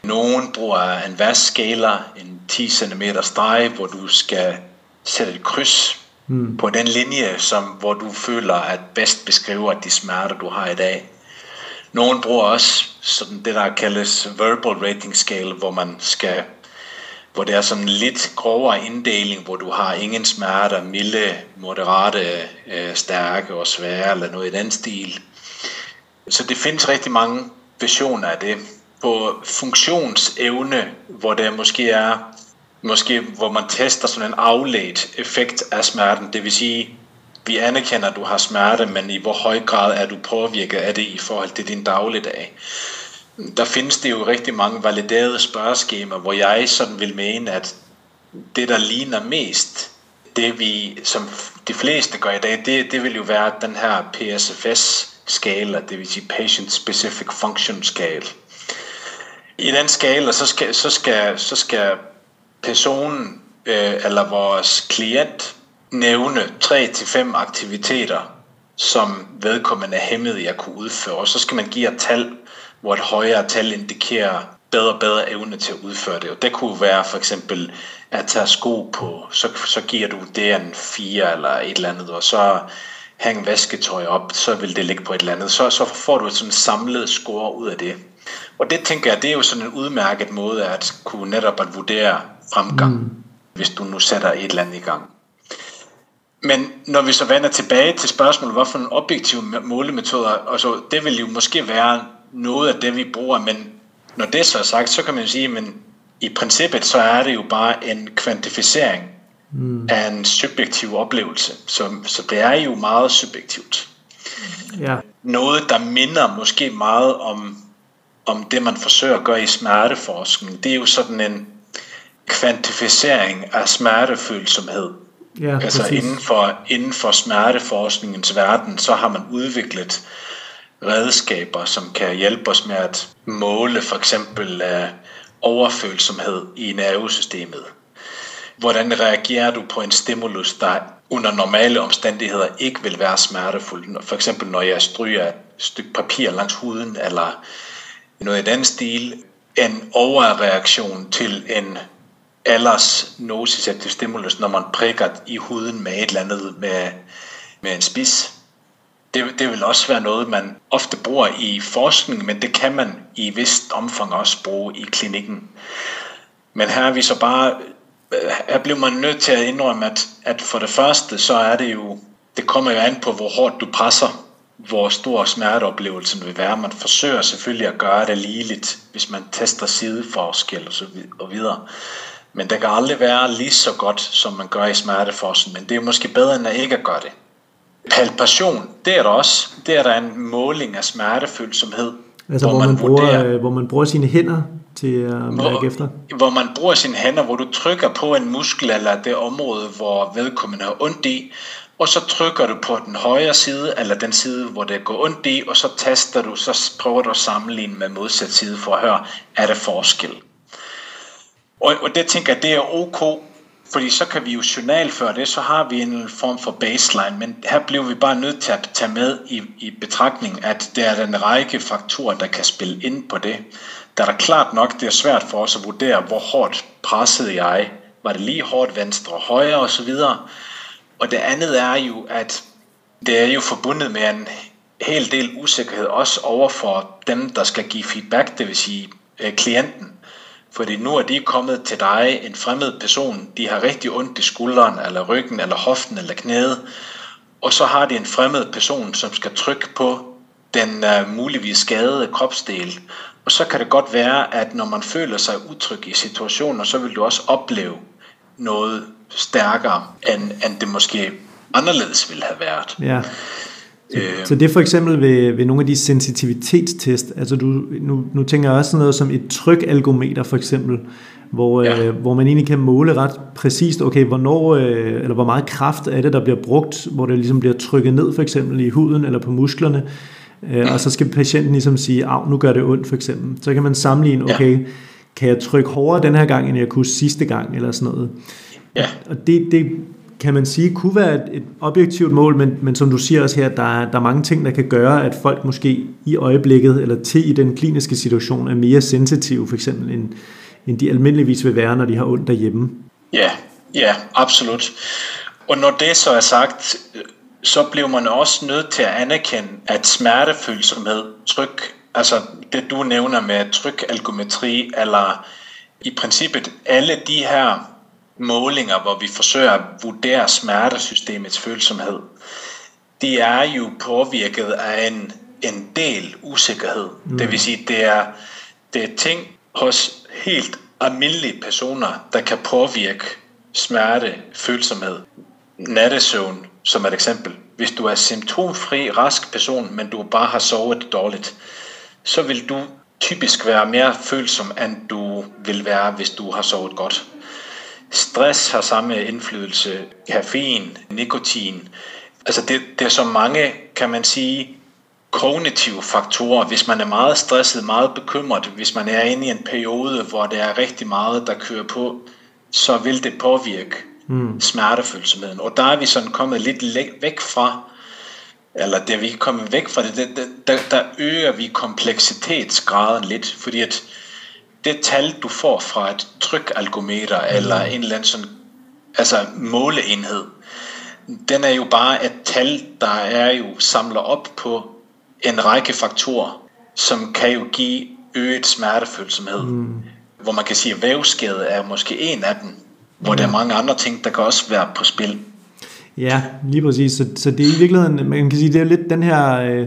Nogen bruger en VAS-skala, en 10 cm streg, hvor du skal sætte et kryds mm. på den linje, som, hvor du føler, at bedst beskriver de smerter, du har i dag. Nogen bruger også sådan det, der kaldes verbal rating scale, hvor man skal hvor det er sådan lidt grovere inddeling, hvor du har ingen smerter, milde, moderate, øh, stærke og svære, eller noget i den stil. Så det findes rigtig mange versioner af det. På funktionsevne, hvor der måske er måske hvor man tester sådan en afledt effekt af smerten. Det vil sige, vi anerkender, at du har smerte, men i hvor høj grad er du påvirket af det i forhold til din dagligdag. Der findes det jo rigtig mange validerede spørgeskemaer, hvor jeg sådan vil mene, at det, der ligner mest, det vi, som de fleste gør i dag, det, det vil jo være den her PSFS-skala, det vil sige Patient Specific Function Scale. I den skala, så skal, så skal, så skal personen øh, eller vores klient nævne 3-5 aktiviteter, som vedkommende er hæmmet i at kunne udføre. Og så skal man give et tal, hvor et højere tal indikerer bedre og bedre evne til at udføre det. Og det kunne være for eksempel at tage sko på, så, så giver du det en 4 eller et eller andet, og så hænge vasketøj op, så vil det ligge på et eller andet. Så, så får du et sådan samlet score ud af det. Og det tænker jeg, det er jo sådan en udmærket måde at kunne netop at vurdere fremgang, mm. hvis du nu sætter et eller andet i gang. Men når vi så vender tilbage til spørgsmålet, hvorfor en objektiv målemetoder, altså det vil jo måske være noget af det, vi bruger, men når det så er sagt, så kan man sige, men i princippet så er det jo bare en kvantificering mm. af en subjektiv oplevelse. Så, så det er jo meget subjektivt. Ja. Noget, der minder måske meget om, om det, man forsøger at gøre i smerteforskning, det er jo sådan en kvantificering af smertefølsomhed. Ja, altså inden for, inden for smerteforskningens verden, så har man udviklet redskaber, som kan hjælpe os med at måle for eksempel øh, overfølsomhed i nervesystemet. Hvordan reagerer du på en stimulus, der under normale omstændigheder ikke vil være smertefuld? For eksempel når jeg stryger et stykke papir langs huden, eller noget i den stil. En overreaktion til en alders nociceptiv stimulus, når man prikker i huden med et eller andet med, med en spids. Det, det vil også være noget, man ofte bruger i forskning, men det kan man i vist omfang også bruge i klinikken. Men her er vi så bare, øh, her bliver man nødt til at indrømme, at, at for det første, så er det jo, det kommer jo an på, hvor hårdt du presser, hvor stor smerteoplevelsen vil være. Man forsøger selvfølgelig at gøre det ligeligt, hvis man tester sideforskel og så videre. Men det kan aldrig være lige så godt, som man gør i smerteforskning, men det er måske bedre end at ikke at gøre det. Palpation, det er der også. Det er der en måling af smertefølsomhed. Altså hvor, hvor, man, bruger, vurderer, hvor man bruger sine hænder til at mærke efter? Hvor man bruger sine hænder, hvor du trykker på en muskel eller det område, hvor vedkommende har ondt i, og så trykker du på den højre side, eller den side, hvor det går ondt i, og så taster du, så prøver du at sammenligne med modsat side for at høre, er der forskel? Og, og det tænker jeg, det er ok, fordi så kan vi jo journalføre det, så har vi en form for baseline, men her bliver vi bare nødt til at tage med i, i betragtning, at der er en række faktorer, der kan spille ind på det. Der er der klart nok, det er svært for os at vurdere, hvor hårdt pressede jeg, var det lige hårdt venstre og højre osv., og det andet er jo, at det er jo forbundet med en hel del usikkerhed, også over for dem, der skal give feedback, det vil sige øh, klienten. Fordi nu er de kommet til dig, en fremmed person, de har rigtig ondt i skulderen, eller ryggen, eller hoften, eller knæet, og så har de en fremmed person, som skal trykke på den uh, muligvis skadede kropsdel. Og så kan det godt være, at når man føler sig utryg i situationer, så vil du også opleve noget stærkere, end, end det måske anderledes ville have været. Ja. Så, øh, så det er for eksempel ved, ved nogle af de sensitivitetstest, altså du, nu, nu tænker jeg også sådan noget som et trykalgometer for eksempel, hvor, ja. øh, hvor man egentlig kan måle ret præcist, okay, hvornår, øh, eller hvor meget kraft er det, der bliver brugt, hvor det ligesom bliver trykket ned for eksempel i huden eller på musklerne, øh, og så skal patienten ligesom sige, af, nu gør det ondt for eksempel. Så kan man sammenligne, okay, ja. kan jeg trykke hårdere den her gang, end jeg kunne sidste gang, eller sådan noget. Ja. Og det, det kan man sige, kunne være et, et objektivt mål, men, men som du siger også her, der er, der er mange ting, der kan gøre, at folk måske i øjeblikket, eller til i den kliniske situation, er mere sensitive, for eksempel, end, end de almindeligvis vil være, når de har ondt derhjemme. Ja, ja, absolut. Og når det så er sagt, så bliver man også nødt til at anerkende, at smertefølsomhed, tryk, altså det du nævner med trykalgometri, eller i princippet alle de her målinger, hvor vi forsøger at vurdere smertesystemets følsomhed, de er jo påvirket af en, en del usikkerhed. Mm. Det vil sige, det er, det er ting hos helt almindelige personer, der kan påvirke smerte, følsomhed. Nattesøvn, som et eksempel. Hvis du er symptomfri, rask person, men du bare har sovet dårligt, så vil du typisk være mere følsom, end du vil være, hvis du har sovet godt. Stress har samme indflydelse. Kaffein, nikotin. Altså det, det er så mange, kan man sige, kognitive faktorer. Hvis man er meget stresset, meget bekymret, hvis man er inde i en periode, hvor der er rigtig meget, der kører på, så vil det påvirke mm. smertefølsomheden. Og der er vi sådan kommet lidt væk fra, eller det vi er kommet væk fra det, det der, der øger vi kompleksitetsgraden lidt, fordi at det tal, du får fra et trykalgometer mm. eller en eller anden sådan, altså måleenhed, den er jo bare et tal, der er jo samler op på en række faktorer, som kan jo give øget smertefølsomhed. Mm. Hvor man kan sige, at vævskade er måske en af dem, hvor mm. der er mange andre ting, der kan også være på spil. Ja, lige præcis. Så, så det er i virkeligheden, man kan sige, det er lidt den her... Øh,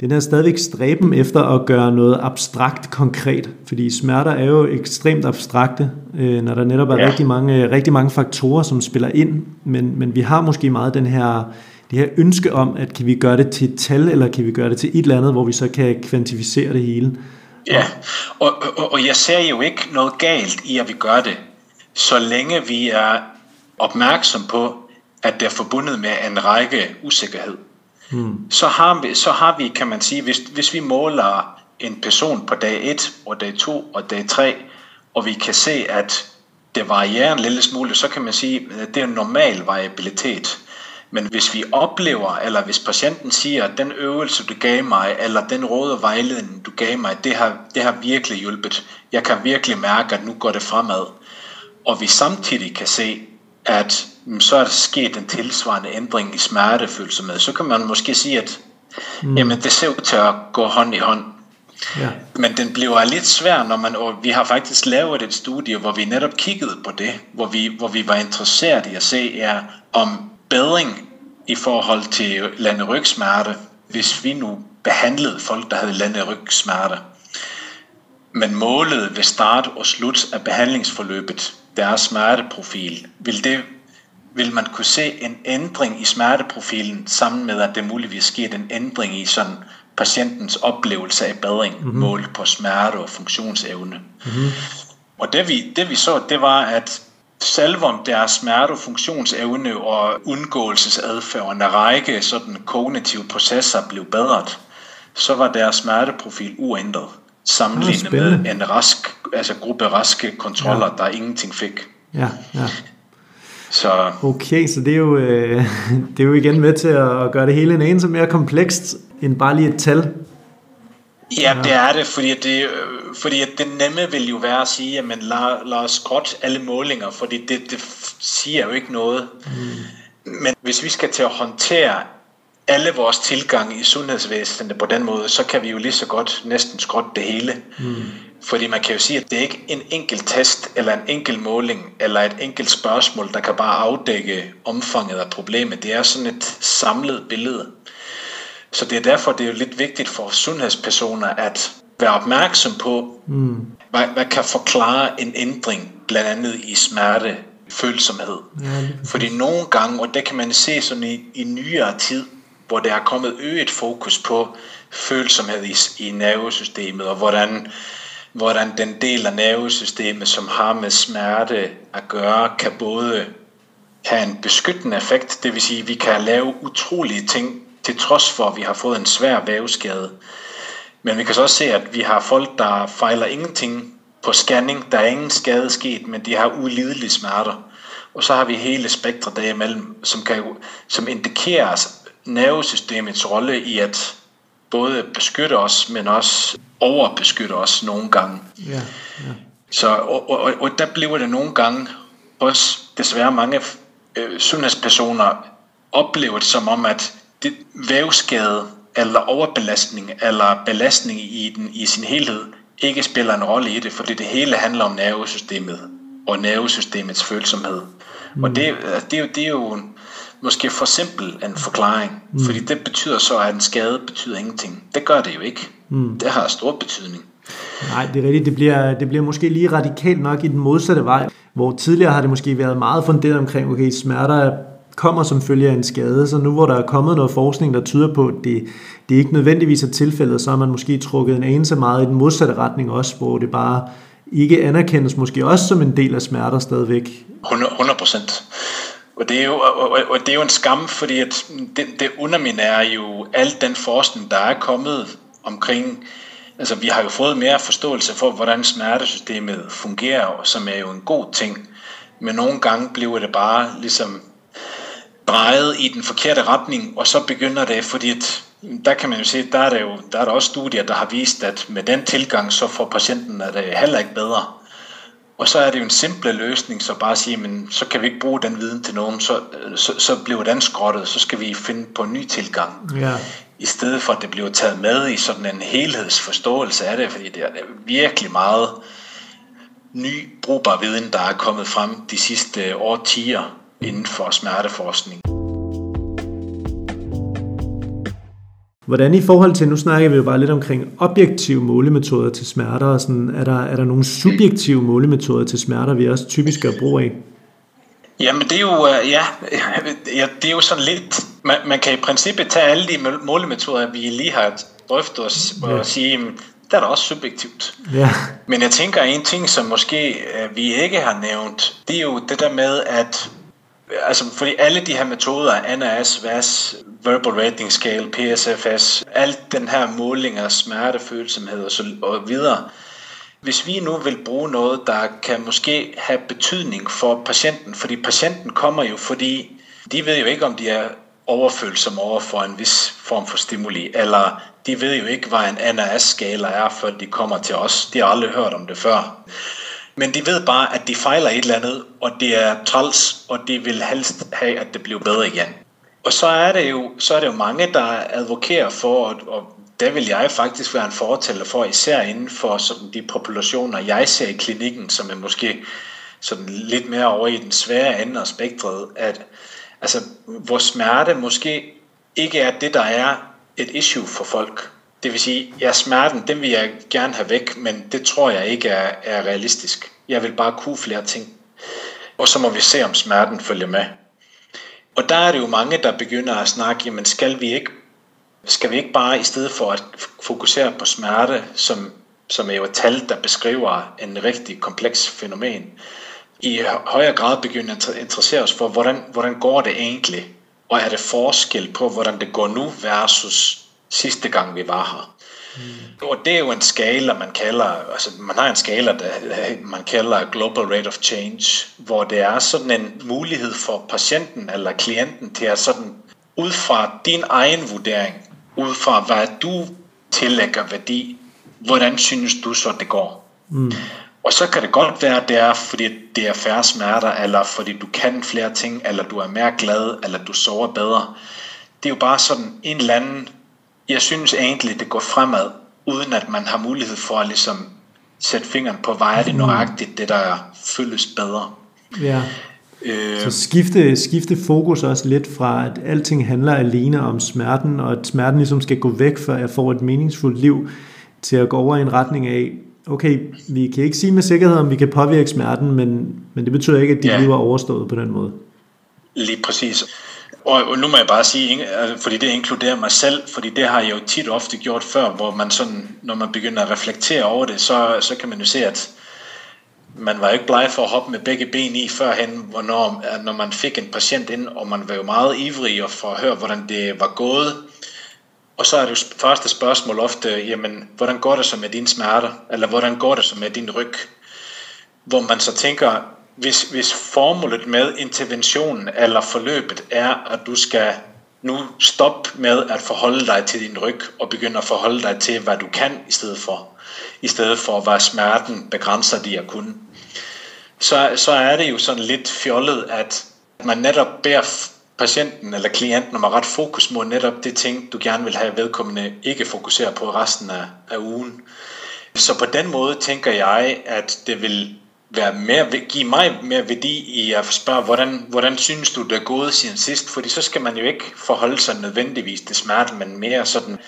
den er stadigvæk stræben efter at gøre noget abstrakt konkret, fordi smerter er jo ekstremt abstrakte, øh, når der netop er ja. rigtig, mange, rigtig mange faktorer, som spiller ind, men, men vi har måske meget den her, det her ønske om, at kan vi gøre det til et tal, eller kan vi gøre det til et eller andet, hvor vi så kan kvantificere det hele. Ja, og, og, og jeg ser jo ikke noget galt i, at vi gør det, så længe vi er opmærksom på, at det er forbundet med en række usikkerhed mm. Så, har vi, så har vi, kan man sige, hvis, hvis vi måler en person på dag 1 og dag 2 og dag 3, og vi kan se, at det varierer en lille smule, så kan man sige, at det er en normal variabilitet. Men hvis vi oplever, eller hvis patienten siger, at den øvelse, du gav mig, eller den råd og vejledning, du gav mig, det har, det har virkelig hjulpet. Jeg kan virkelig mærke, at nu går det fremad. Og vi samtidig kan se, at mm, så er der sket en tilsvarende ændring i smertefølsomhed, så kan man måske sige, at mm. jamen, det ser ud til at gå hånd i hånd. Ja. Men den bliver lidt svær, når man, og vi har faktisk lavet et studie, hvor vi netop kiggede på det, hvor vi, hvor vi var interesseret i at se, ja, om bedring i forhold til landerygsmerte, hvis vi nu behandlede folk, der havde landerygsmerte. Men målet ved start og slut af behandlingsforløbet, deres smerteprofil, vil, det, vil man kunne se en ændring i smerteprofilen, sammen med at det muligvis sker en ændring i sådan patientens oplevelse af bedring, mm-hmm. målt på smerte og funktionsevne. Mm-hmm. Og det vi, det vi så, det var, at om deres smerte, funktionsevne og undgåelsesadfærd og en række sådan kognitive processer blev bedret, så var deres smerteprofil uændret sammenlignet med en rask, altså gruppe raske kontroller, ja. der ingenting fik. Ja, ja. Så. Okay, så det er, jo, øh, det er jo igen med til at gøre det hele en eneste mere komplekst end bare lige et tal. Ja, ja. det er det, fordi, det, fordi det nemme vil jo være at sige, at lad, lad os skråt alle målinger, fordi det, det siger jo ikke noget. Mm. Men hvis vi skal til at håndtere alle vores tilgang i sundhedsvæsenet på den måde, så kan vi jo lige så godt næsten skråt det hele. Mm. Fordi man kan jo sige, at det er ikke en enkelt test, eller en enkelt måling, eller et enkelt spørgsmål, der kan bare afdække omfanget af problemet. Det er sådan et samlet billede. Så det er derfor, det er jo lidt vigtigt for sundhedspersoner at være opmærksom på, mm. hvad, hvad kan forklare en ændring, blandt andet i smerte, følsomhed. Ja, Fordi nogle gange, og det kan man se sådan i, i nyere tid, hvor der er kommet øget fokus på følsomhed i, i nervesystemet, og hvordan, hvordan den del af nervesystemet, som har med smerte at gøre, kan både have en beskyttende effekt, det vil sige, at vi kan lave utrolige ting, til trods for, at vi har fået en svær væveskade. Men vi kan så også se, at vi har folk, der fejler ingenting på scanning. Der er ingen skade sket, men de har ulidelige smerter. Og så har vi hele spektret derimellem, som, kan, som indikerer nervesystemets rolle i at både beskytte os, men også overbeskytte os nogle gange. Ja, ja. Så, og, og, og der bliver det nogle gange også desværre mange øh, sundhedspersoner oplevet som om, at det vævskade eller overbelastning eller belastning i, den, i sin helhed ikke spiller en rolle i det, fordi det hele handler om nervesystemet og nervesystemets følsomhed. Mm. Og det, det, er jo, det er jo måske for simpel en forklaring, mm. fordi det betyder så, at en skade betyder ingenting. Det gør det jo ikke. Mm. Det har stor betydning. Nej, det er rigtigt. Det bliver, det bliver måske lige radikalt nok i den modsatte vej, hvor tidligere har det måske været meget funderet omkring, okay, smerter kommer som følge af en skade, så nu hvor der er kommet noget forskning, der tyder på, at det, det ikke nødvendigvis er tilfældet, så har man måske trukket en anelse meget i den modsatte retning også, hvor det bare ikke anerkendes måske også som en del af smerter stadigvæk. 100 procent. Og det, er jo, og, og det er jo en skam, fordi at det, det underminerer jo alt den forskning, der er kommet omkring Altså, vi har jo fået mere forståelse for, hvordan smertesystemet fungerer, som er jo en god ting. Men nogle gange bliver det bare ligesom drejet i den forkerte retning, og så begynder det, fordi at, der kan man jo se, der er der jo der er der også studier, der har vist, at med den tilgang, så får patienten at det heller ikke bedre. Og så er det jo en simple løsning, så bare sige, men så kan vi ikke bruge den viden til nogen, så, så, så bliver den skrottet, så skal vi finde på en ny tilgang. Ja. I stedet for, at det bliver taget med i sådan en helhedsforståelse af det, fordi det er virkelig meget ny brugbar viden, der er kommet frem de sidste årtier inden for smerteforskning. Hvordan i forhold til, nu snakker vi jo bare lidt omkring objektive målemetoder til smerter, og sådan, er, der, er der nogle subjektive målemetoder til smerter, vi også typisk gør brug af? Jamen det er jo, øh, ja, ja, det er jo sådan lidt, man, man kan i princippet tage alle de målemetoder, vi lige har drøftet os, og ja. sige, der er der også subjektivt. Ja. Men jeg tænker, en ting, som måske øh, vi ikke har nævnt, det er jo det der med, at altså fordi alle de her metoder, NAS, VAS, Verbal Rating Scale, PSFS, alt den her måling af smertefølsomhed og så og videre, hvis vi nu vil bruge noget, der kan måske have betydning for patienten, fordi patienten kommer jo, fordi de ved jo ikke, om de er overfølsomme over for en vis form for stimuli, eller de ved jo ikke, hvad en NAS-skala er, før de kommer til os. De har aldrig hørt om det før. Men de ved bare, at de fejler et eller andet, og det er træls, og de vil helst have, at det bliver bedre igen. Og så er det jo, så er det jo mange, der advokerer for, og, og der vil jeg faktisk være en fortæller for, især inden for sådan de populationer, jeg ser i klinikken, som er måske sådan lidt mere over i den svære ende af spektret, at altså, hvor smerte måske ikke er det, der er et issue for folk. Det vil sige, ja, smerten, den vil jeg gerne have væk, men det tror jeg ikke er, er realistisk. Jeg vil bare kunne flere ting. Og så må vi se, om smerten følger med. Og der er det jo mange, der begynder at snakke, jamen skal vi ikke, skal vi ikke bare i stedet for at fokusere på smerte, som, som er jo et tal, der beskriver en rigtig kompleks fænomen, i højere grad begynde at interessere os for, hvordan, hvordan går det egentlig? Og er det forskel på, hvordan det går nu versus sidste gang vi var her. Mm. Og det er jo en skala, man kalder, altså man har en skala, der man kalder Global Rate of Change, hvor det er sådan en mulighed for patienten eller klienten til at sådan, ud fra din egen vurdering, ud fra hvad du tillægger værdi, hvordan synes du så det går? Mm. Og så kan det godt være, at det er, fordi det er færre smerter, eller fordi du kan flere ting, eller du er mere glad, eller du sover bedre. Det er jo bare sådan en eller anden jeg synes egentlig, det går fremad, uden at man har mulighed for at ligesom sætte fingeren på, hvad er det nøjagtigt, det der føles bedre. Ja. Øh, så skifte, skifte fokus også lidt fra, at alting handler alene om smerten, og at smerten ligesom skal gå væk, før jeg får et meningsfuldt liv, til at gå over i en retning af, okay, vi kan ikke sige med sikkerhed, om vi kan påvirke smerten, men, men det betyder ikke, at dit ja. liv er overstået på den måde. Lige præcis. Og, og nu må jeg bare sige, altså, fordi det inkluderer mig selv, fordi det har jeg jo tit ofte gjort før, hvor man sådan, når man begynder at reflektere over det, så, så kan man jo se, at man var jo ikke bleg for at hoppe med begge ben i førhen, hvornår, når man fik en patient ind, og man var jo meget ivrig og for at høre, hvordan det var gået. Og så er det jo første spørgsmål ofte, jamen, hvordan går det så med dine smerter? Eller hvordan går det så med din ryg? Hvor man så tænker, hvis, hvis formålet med interventionen eller forløbet er, at du skal nu stoppe med at forholde dig til din ryg og begynde at forholde dig til, hvad du kan i stedet for, i stedet for, hvad smerten begrænser dig at kunne, så, så er det jo sådan lidt fjollet, at man netop beder patienten eller klienten om at ret fokus mod netop det ting, du gerne vil have vedkommende ikke fokusere på resten af, af ugen. Så på den måde tænker jeg, at det vil være mere, give mig mere værdi i at spørge, hvordan, hvordan synes du, det er gået siden sidst? Fordi så skal man jo ikke forholde sig nødvendigvis til smerte, men mere sådan,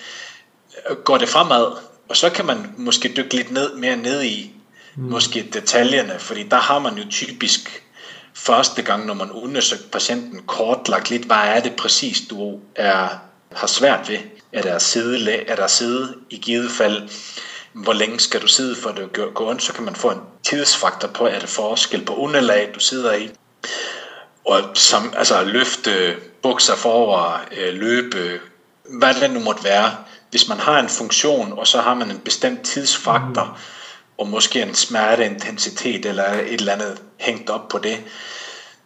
øh, går det fremad? Og så kan man måske dykke lidt ned, mere ned i mm. måske detaljerne, fordi der har man jo typisk første gang, når man undersøger patienten kortlagt lidt, hvad er det præcis, du er, har svært ved? Er der sidde, er der sidde i givet fald? Hvor længe skal du sidde for det går ondt, så kan man få en tidsfaktor på, at det forskel på underlag, du sidder i. Og som, altså løfte bukser forover, øh, løbe, hvad det nu måtte være. Hvis man har en funktion, og så har man en bestemt tidsfaktor, mm. og måske en smerteintensitet eller et eller andet hængt op på det,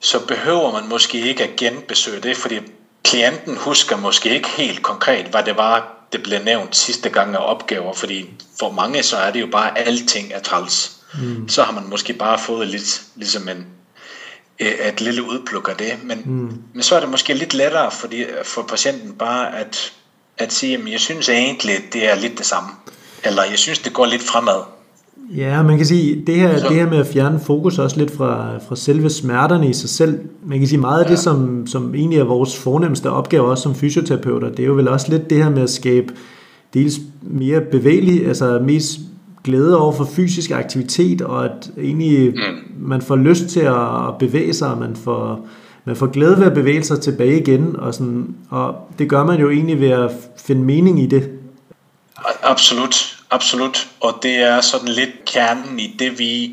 så behøver man måske ikke at genbesøge det, fordi klienten husker måske ikke helt konkret, hvad det var, det blev nævnt sidste gang af opgaver, fordi for mange så er det jo bare, alting er træls. Mm. Så har man måske bare fået lidt, ligesom en, øh, et lille udpluk af det, men, mm. men så er det måske lidt lettere for, de, for patienten bare at, at sige, at jeg synes egentlig, det er lidt det samme, eller jeg synes, det går lidt fremad. Ja, man kan sige, det her, det her med at fjerne fokus også lidt fra, fra selve smerterne i sig selv, man kan sige meget af ja. det, som, som egentlig er vores fornemmeste opgave også som fysioterapeuter, det er jo vel også lidt det her med at skabe dels mere bevægelig, altså mest glæde over for fysisk aktivitet, og at egentlig mm. man får lyst til at bevæge sig, og man får, man får glæde ved at bevæge sig tilbage igen, og, sådan, og det gør man jo egentlig ved at finde mening i det. Absolut. Absolut, og det er sådan lidt kernen i det, vi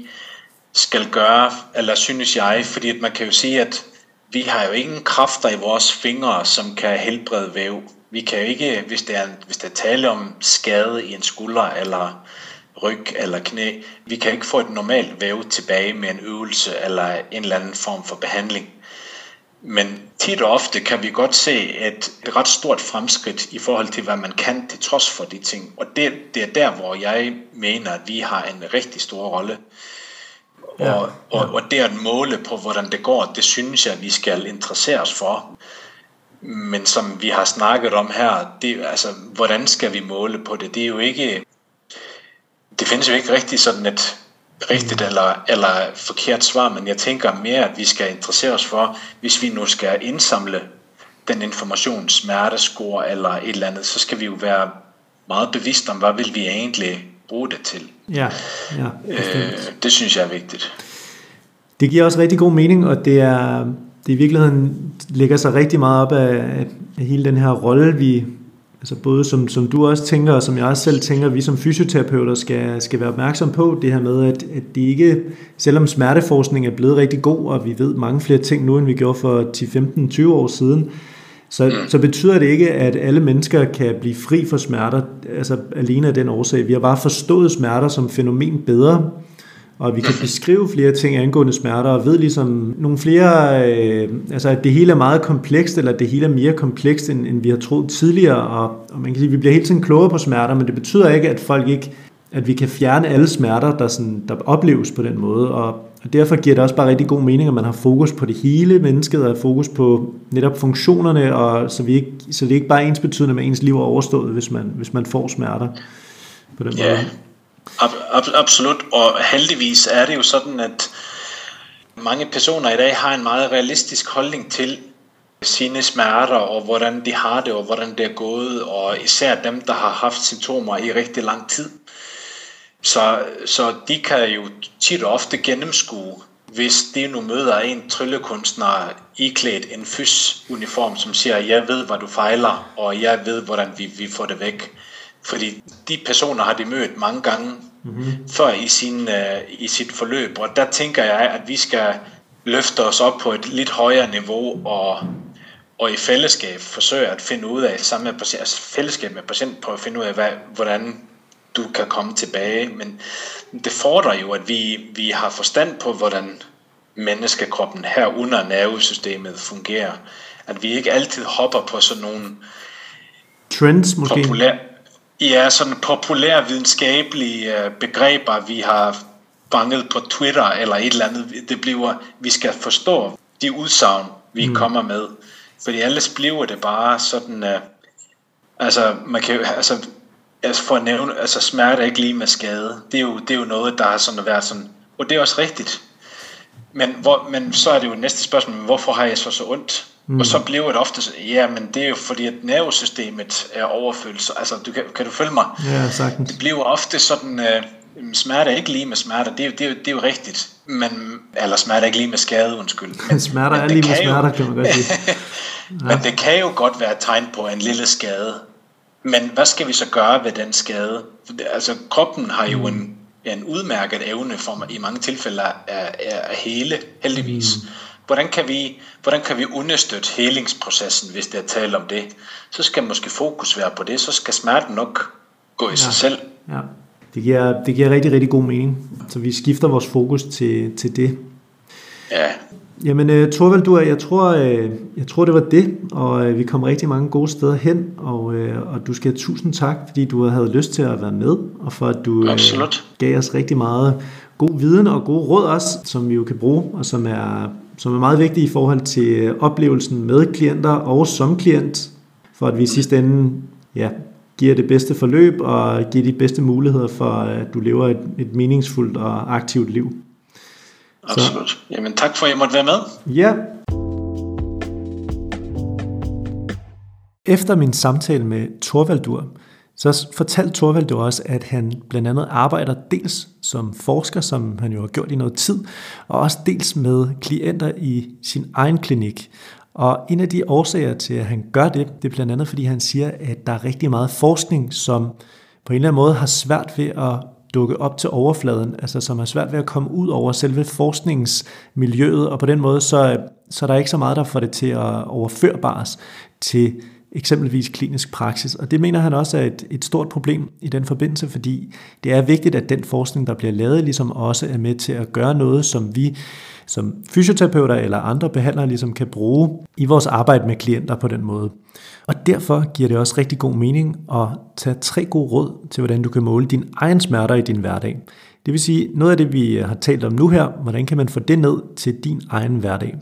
skal gøre, eller synes jeg, fordi at man kan jo sige, at vi har jo ingen kræfter i vores fingre, som kan helbrede væv. Vi kan jo ikke, hvis det er, hvis det er tale om skade i en skulder eller ryg eller knæ, vi kan ikke få et normalt væv tilbage med en øvelse eller en eller anden form for behandling. Men tit og ofte kan vi godt se et, et ret stort fremskridt i forhold til, hvad man kan til trods for de ting. Og det, det er der, hvor jeg mener, at vi har en rigtig stor rolle. Ja, og, ja. og, og det at måle på, hvordan det går, det synes jeg, vi skal interessere os for. Men som vi har snakket om her, det, altså, hvordan skal vi måle på det? Det er jo ikke... Det findes jo ikke rigtig sådan et rigtigt eller, eller forkert svar, men jeg tænker mere, at vi skal interessere os for, hvis vi nu skal indsamle den information, smertescore eller et eller andet, så skal vi jo være meget bevidste om, hvad vil vi egentlig bruge det til. Ja, ja øh, det synes jeg er vigtigt. Det giver også rigtig god mening, og det er, det i virkeligheden ligger sig rigtig meget op af, af hele den her rolle, vi, Altså både som, som du også tænker, og som jeg også selv tænker, vi som fysioterapeuter skal, skal være opmærksom på, det her med, at, at det ikke, selvom smerteforskning er blevet rigtig god, og vi ved mange flere ting nu, end vi gjorde for 10, 15, 20 år siden, så, så betyder det ikke, at alle mennesker kan blive fri for smerter, altså alene af den årsag. Vi har bare forstået smerter som fænomen bedre, og vi kan beskrive flere ting angående smerter, og ved ligesom nogle flere, øh, altså at det hele er meget komplekst, eller at det hele er mere komplekst, end, end vi har troet tidligere, og, og man kan sige, at vi bliver hele tiden klogere på smerter, men det betyder ikke, at folk ikke, at vi kan fjerne alle smerter, der, sådan, der opleves på den måde, og, og derfor giver det også bare rigtig god mening, at man har fokus på det hele mennesket, og fokus på netop funktionerne, og så, vi ikke, så det er ikke bare ens betydende med ens liv er overstået, hvis man, hvis man får smerter på den måde ab- absolut, og heldigvis er det jo sådan, at mange personer i dag har en meget realistisk holdning til sine smerter, og hvordan de har det, og hvordan det er gået, og især dem, der har haft symptomer i rigtig lang tid. Så, så de kan jo tit og ofte gennemskue, hvis de nu møder en tryllekunstner iklædt en fys-uniform, som siger, jeg ved, hvad du fejler, og jeg ved, hvordan vi, vi får det væk. Fordi de personer har de mødt mange gange mm-hmm. før i, sin, uh, i sit forløb, og der tænker jeg, at vi skal løfte os op på et lidt højere niveau, og, og i fællesskab forsøge at finde ud af, sammen med patient, altså fællesskab med patient, på at finde ud af, hvad, hvordan du kan komme tilbage. Men det fordrer jo, at vi, vi har forstand på, hvordan menneskekroppen her under nervesystemet fungerer. At vi ikke altid hopper på sådan nogle trends måske. Populær, ja, sådan populære videnskabelige øh, begreber, vi har fanget på Twitter eller et eller andet. Det bliver, vi skal forstå de udsagn, vi mm. kommer med. Fordi ellers bliver det bare sådan, uh, altså man kan altså altså for at nævne, altså smerte er ikke lige med skade. Det er jo, det er jo noget, der har sådan været sådan, og det er også rigtigt. Men, hvor, men så er det jo næste spørgsmål, hvorfor har jeg så så ondt? Mm. Og så bliver det ofte, ja, men det er jo fordi, at nervesystemet er overfyldt. Altså, du, kan, kan du følge mig? Ja, sagtens. Det bliver ofte sådan, uh, smerte er ikke lige med smerte, det er, det er, det er jo rigtigt. Men, eller smerte er ikke lige med skade, undskyld. Men, smerter er lige med smerter, kan man godt sige. ja. Men det kan jo godt være et tegn på en lille skade. Men hvad skal vi så gøre ved den skade? Altså kroppen har jo en, en udmærket evne for i mange tilfælde at, at hele, heldigvis. Mm. Hvordan kan, vi, hvordan kan vi understøtte helingsprocessen, hvis det er tale om det? Så skal måske fokus være på det, så skal smerten nok gå i ja. sig selv. Ja. Det giver, det giver rigtig, rigtig god mening. Så vi skifter vores fokus til, til det. Ja. Jamen, uh, Torvald, du, jeg tror, uh, jeg tror, det var det, og vi kom rigtig mange gode steder hen, og, og du skal have tusind tak, fordi du havde lyst til at være med, og for at du uh, gav os rigtig meget god viden og gode råd også, som vi jo kan bruge, og som er, som er meget vigtige i forhold til oplevelsen med klienter og som klient, for at vi i sidste ende ja, giver det bedste forløb og giver de bedste muligheder for, at du lever et, et meningsfuldt og aktivt liv. Absolut. Så. Jamen tak for, at jeg måtte være med. Ja. Efter min samtale med Torvaldur, så fortalte Torvaldur også, at han blandt andet arbejder dels som forsker, som han jo har gjort i noget tid, og også dels med klienter i sin egen klinik. Og en af de årsager til, at han gør det, det er blandt andet, fordi han siger, at der er rigtig meget forskning, som på en eller anden måde har svært ved at dukke op til overfladen, altså som har svært ved at komme ud over selve forskningsmiljøet, og på den måde, så, så er der ikke så meget, der får det til at overførbares til eksempelvis klinisk praksis. Og det mener han også er et, et stort problem i den forbindelse, fordi det er vigtigt, at den forskning, der bliver lavet, ligesom også er med til at gøre noget, som vi som fysioterapeuter eller andre behandlere ligesom kan bruge i vores arbejde med klienter på den måde. Og derfor giver det også rigtig god mening at tage tre gode råd til, hvordan du kan måle dine egen smerter i din hverdag. Det vil sige, noget af det, vi har talt om nu her, hvordan kan man få det ned til din egen hverdag.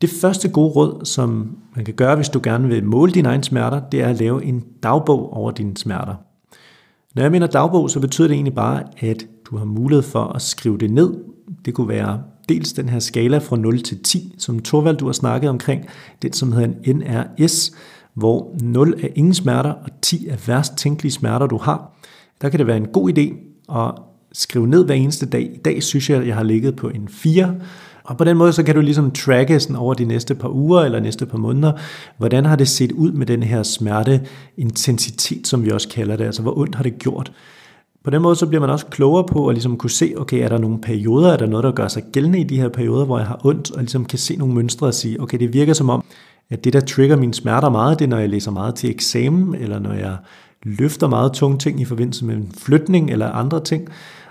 Det første gode råd, som man kan gøre, hvis du gerne vil måle dine egne smerter, det er at lave en dagbog over dine smerter. Når jeg mener dagbog, så betyder det egentlig bare, at du har mulighed for at skrive det ned. Det kunne være dels den her skala fra 0 til 10, som Torvald du har snakket omkring, den som hedder en NRS, hvor 0 er ingen smerter, og 10 er værst tænkelige smerter, du har. Der kan det være en god idé at skrive ned hver eneste dag. I dag synes jeg, at jeg har ligget på en 4, og på den måde, så kan du ligesom tracke sådan over de næste par uger eller næste par måneder, hvordan har det set ud med den her smerteintensitet, som vi også kalder det, altså hvor ondt har det gjort. På den måde så bliver man også klogere på at ligesom kunne se, okay, er der nogle perioder, er der noget, der gør sig gældende i de her perioder, hvor jeg har ondt, og ligesom kan se nogle mønstre og sige, okay, det virker som om, at det, der trigger mine smerter meget, det er, når jeg læser meget til eksamen, eller når jeg løfter meget tunge ting i forbindelse med en flytning eller andre ting.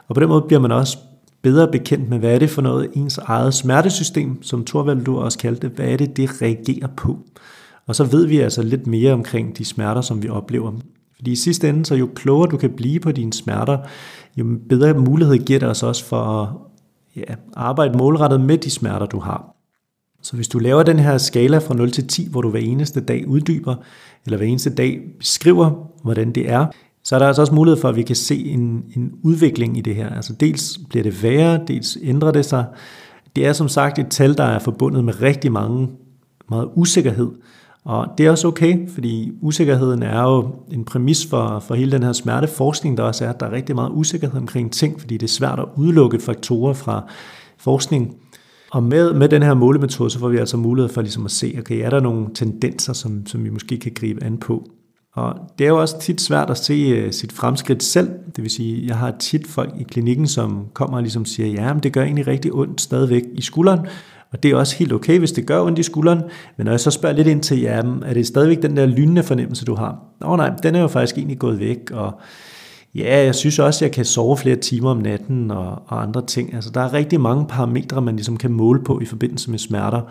Og på den måde bliver man også bedre bekendt med, hvad er det for noget ens eget smertesystem, som Thorvald du også kaldte hvad er det, det reagerer på. Og så ved vi altså lidt mere omkring de smerter, som vi oplever. Fordi i sidste ende, så jo klogere du kan blive på dine smerter, jo bedre mulighed giver det os også for at ja, arbejde målrettet med de smerter, du har. Så hvis du laver den her skala fra 0 til 10, hvor du hver eneste dag uddyber, eller hver eneste dag beskriver, hvordan det er, så er der altså også mulighed for, at vi kan se en, en udvikling i det her. Altså dels bliver det værre, dels ændrer det sig. Det er som sagt et tal, der er forbundet med rigtig mange, meget usikkerhed. Og det er også okay, fordi usikkerheden er jo en præmis for, for hele den her smerteforskning, der også er, at der er rigtig meget usikkerhed omkring ting, fordi det er svært at udelukke faktorer fra forskning. Og med, med den her målemetode, så får vi altså mulighed for ligesom at se, okay, er der nogle tendenser, som, som vi måske kan gribe an på. Og det er jo også tit svært at se øh, sit fremskridt selv. Det vil sige, jeg har tit folk i klinikken, som kommer og ligesom siger, ja, men det gør egentlig rigtig ondt stadigvæk i skulderen, og det er også helt okay, hvis det gør ondt i skulderen. Men når jeg så spørger lidt ind til, ja, er det stadigvæk den der lynende fornemmelse, du har? Nå nej, den er jo faktisk egentlig gået væk, og ja, jeg synes også, at jeg kan sove flere timer om natten og, og andre ting. Altså, der er rigtig mange parametre, man ligesom kan måle på i forbindelse med smerter,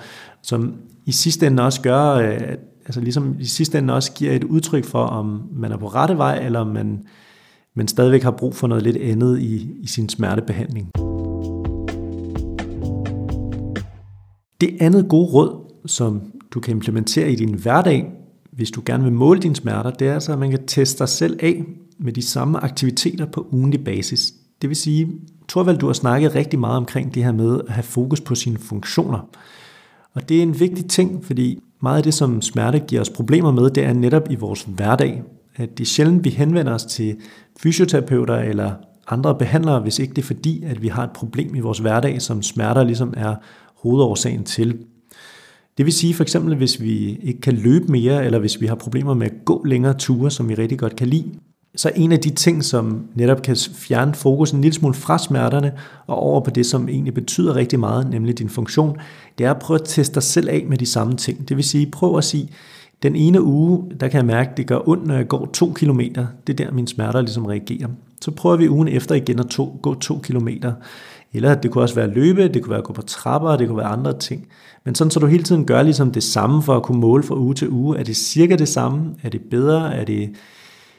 som i sidste ende også gør, øh, at altså ligesom i sidste ende også giver et udtryk for, om man er på rette vej, eller om man, man stadigvæk har brug for noget lidt andet i, i sin smertebehandling. Det andet gode råd, som du kan implementere i din hverdag, hvis du gerne vil måle dine smerter, det er altså, at man kan teste dig selv af med de samme aktiviteter på ugenlig basis. Det vil sige, Torvald, du har snakket rigtig meget omkring det her med at have fokus på sine funktioner. Og det er en vigtig ting, fordi meget af det, som smerte giver os problemer med, det er netop i vores hverdag. At det er sjældent, vi henvender os til fysioterapeuter eller andre behandlere, hvis ikke det er fordi, at vi har et problem i vores hverdag, som smerter ligesom er hovedårsagen til. Det vil sige for eksempel, hvis vi ikke kan løbe mere, eller hvis vi har problemer med at gå længere ture, som vi rigtig godt kan lide, så en af de ting, som netop kan fjerne fokus en lille smule fra smerterne og over på det, som egentlig betyder rigtig meget, nemlig din funktion, det er at prøve at teste dig selv af med de samme ting. Det vil sige, prøv at sige, den ene uge, der kan jeg mærke, at det gør ondt, når jeg går to kilometer. Det er der, mine smerter ligesom reagerer. Så prøver vi ugen efter igen at to, gå to kilometer. Eller det kunne også være at løbe, det kunne være at gå på trapper, det kunne være andre ting. Men sådan så du hele tiden gør ligesom det samme for at kunne måle fra uge til uge. Er det cirka det samme? Er det bedre? Er det,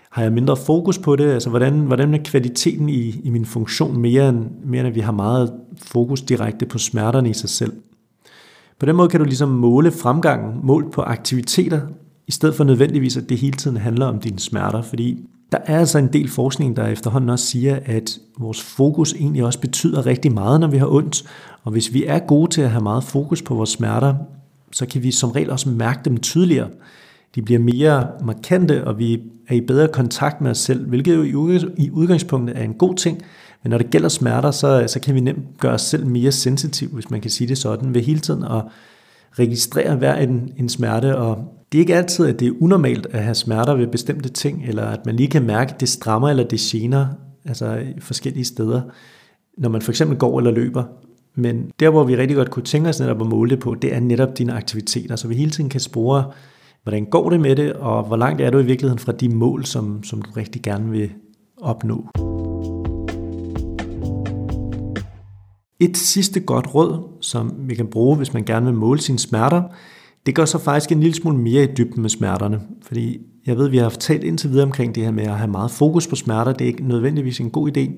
har jeg mindre fokus på det? Altså hvordan, hvordan er kvaliteten i, i min funktion mere end, mere end at vi har meget fokus direkte på smerterne i sig selv? På den måde kan du ligesom måle fremgangen målt på aktiviteter, i stedet for nødvendigvis, at det hele tiden handler om dine smerter, fordi der er altså en del forskning, der efterhånden også siger, at vores fokus egentlig også betyder rigtig meget, når vi har ondt. Og hvis vi er gode til at have meget fokus på vores smerter, så kan vi som regel også mærke dem tydeligere. De bliver mere markante, og vi er i bedre kontakt med os selv, hvilket jo i udgangspunktet er en god ting. Men når det gælder smerter, så, så kan vi nemt gøre os selv mere sensitiv, hvis man kan sige det sådan, ved hele tiden at registrere hver en, en smerte. Og det er ikke altid, at det er unormalt at have smerter ved bestemte ting, eller at man lige kan mærke, at det strammer eller det gener, altså forskellige steder, når man for eksempel går eller løber. Men der, hvor vi rigtig godt kunne tænke os netop at måle det på, det er netop dine aktiviteter, så vi hele tiden kan spore, hvordan går det med det, og hvor langt er du i virkeligheden fra de mål, som, som du rigtig gerne vil opnå. Et sidste godt råd, som vi kan bruge, hvis man gerne vil måle sine smerter, det går så faktisk en lille smule mere i dybden med smerterne. Fordi jeg ved, vi har talt indtil videre omkring det her med at have meget fokus på smerter. Det er ikke nødvendigvis en god idé.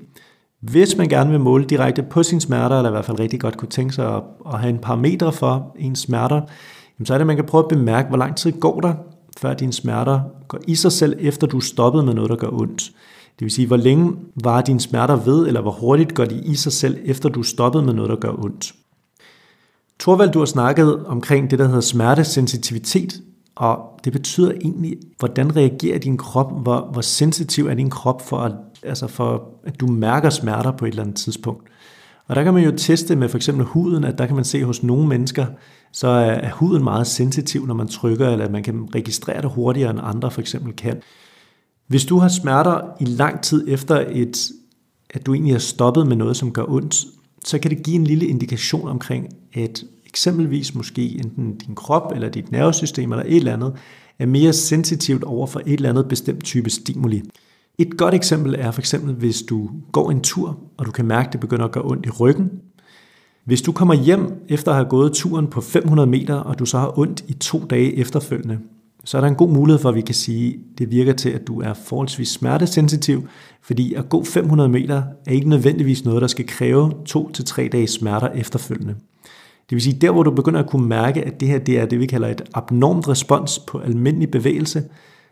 Hvis man gerne vil måle direkte på sine smerter, eller i hvert fald rigtig godt kunne tænke sig at, have en parameter for ens smerter, så er det, at man kan prøve at bemærke, hvor lang tid går der, før dine smerter går i sig selv, efter du er stoppet med noget, der gør ondt. Det vil sige, hvor længe var dine smerter ved, eller hvor hurtigt går de i sig selv, efter du er stoppet med noget, der gør ondt. Torvald, du har snakket omkring det, der hedder smertesensitivitet, og det betyder egentlig, hvordan reagerer din krop, hvor, hvor sensitiv er din krop for at, altså for, at du mærker smerter på et eller andet tidspunkt. Og der kan man jo teste med for eksempel huden, at der kan man se hos nogle mennesker, så er huden meget sensitiv, når man trykker, eller man kan registrere det hurtigere end andre for eksempel kan. Hvis du har smerter i lang tid efter, et, at du egentlig har stoppet med noget, som gør ondt, så kan det give en lille indikation omkring, at eksempelvis måske enten din krop eller dit nervesystem eller et eller andet er mere sensitivt over for et eller andet bestemt type stimuli. Et godt eksempel er for eksempel, hvis du går en tur, og du kan mærke, at det begynder at gøre ondt i ryggen. Hvis du kommer hjem efter at have gået turen på 500 meter, og du så har ondt i to dage efterfølgende, så er der en god mulighed for, at vi kan sige, at det virker til, at du er forholdsvis smertesensitiv, fordi at gå 500 meter er ikke nødvendigvis noget, der skal kræve to til tre dages smerter efterfølgende. Det vil sige, der hvor du begynder at kunne mærke, at det her det er det, vi kalder et abnormt respons på almindelig bevægelse,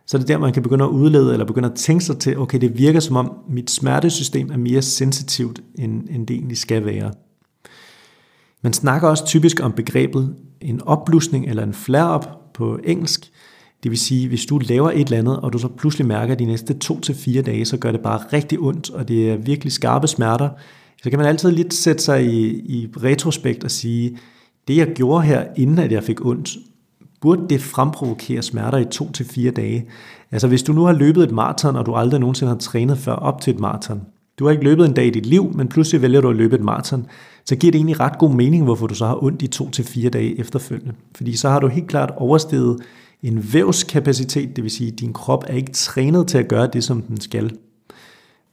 så er det der, man kan begynde at udlede, eller begynde at tænke sig til, okay, det virker som om mit smertesystem er mere sensitivt, end, end det egentlig skal være. Man snakker også typisk om begrebet en opblusning eller en flare-up på engelsk. Det vil sige, hvis du laver et eller andet, og du så pludselig mærker, at de næste to til fire dage, så gør det bare rigtig ondt, og det er virkelig skarpe smerter, så kan man altid lidt sætte sig i, i retrospekt og sige, det jeg gjorde her, inden at jeg fik ondt, burde det fremprovokere smerter i to til fire dage. Altså hvis du nu har løbet et maraton, og du aldrig nogensinde har trænet før op til et maraton, du har ikke løbet en dag i dit liv, men pludselig vælger du at løbe et maraton, så giver det egentlig ret god mening, hvorfor du så har ondt i to til fire dage efterfølgende. Fordi så har du helt klart oversteget en vævskapacitet, det vil sige, at din krop er ikke trænet til at gøre det, som den skal.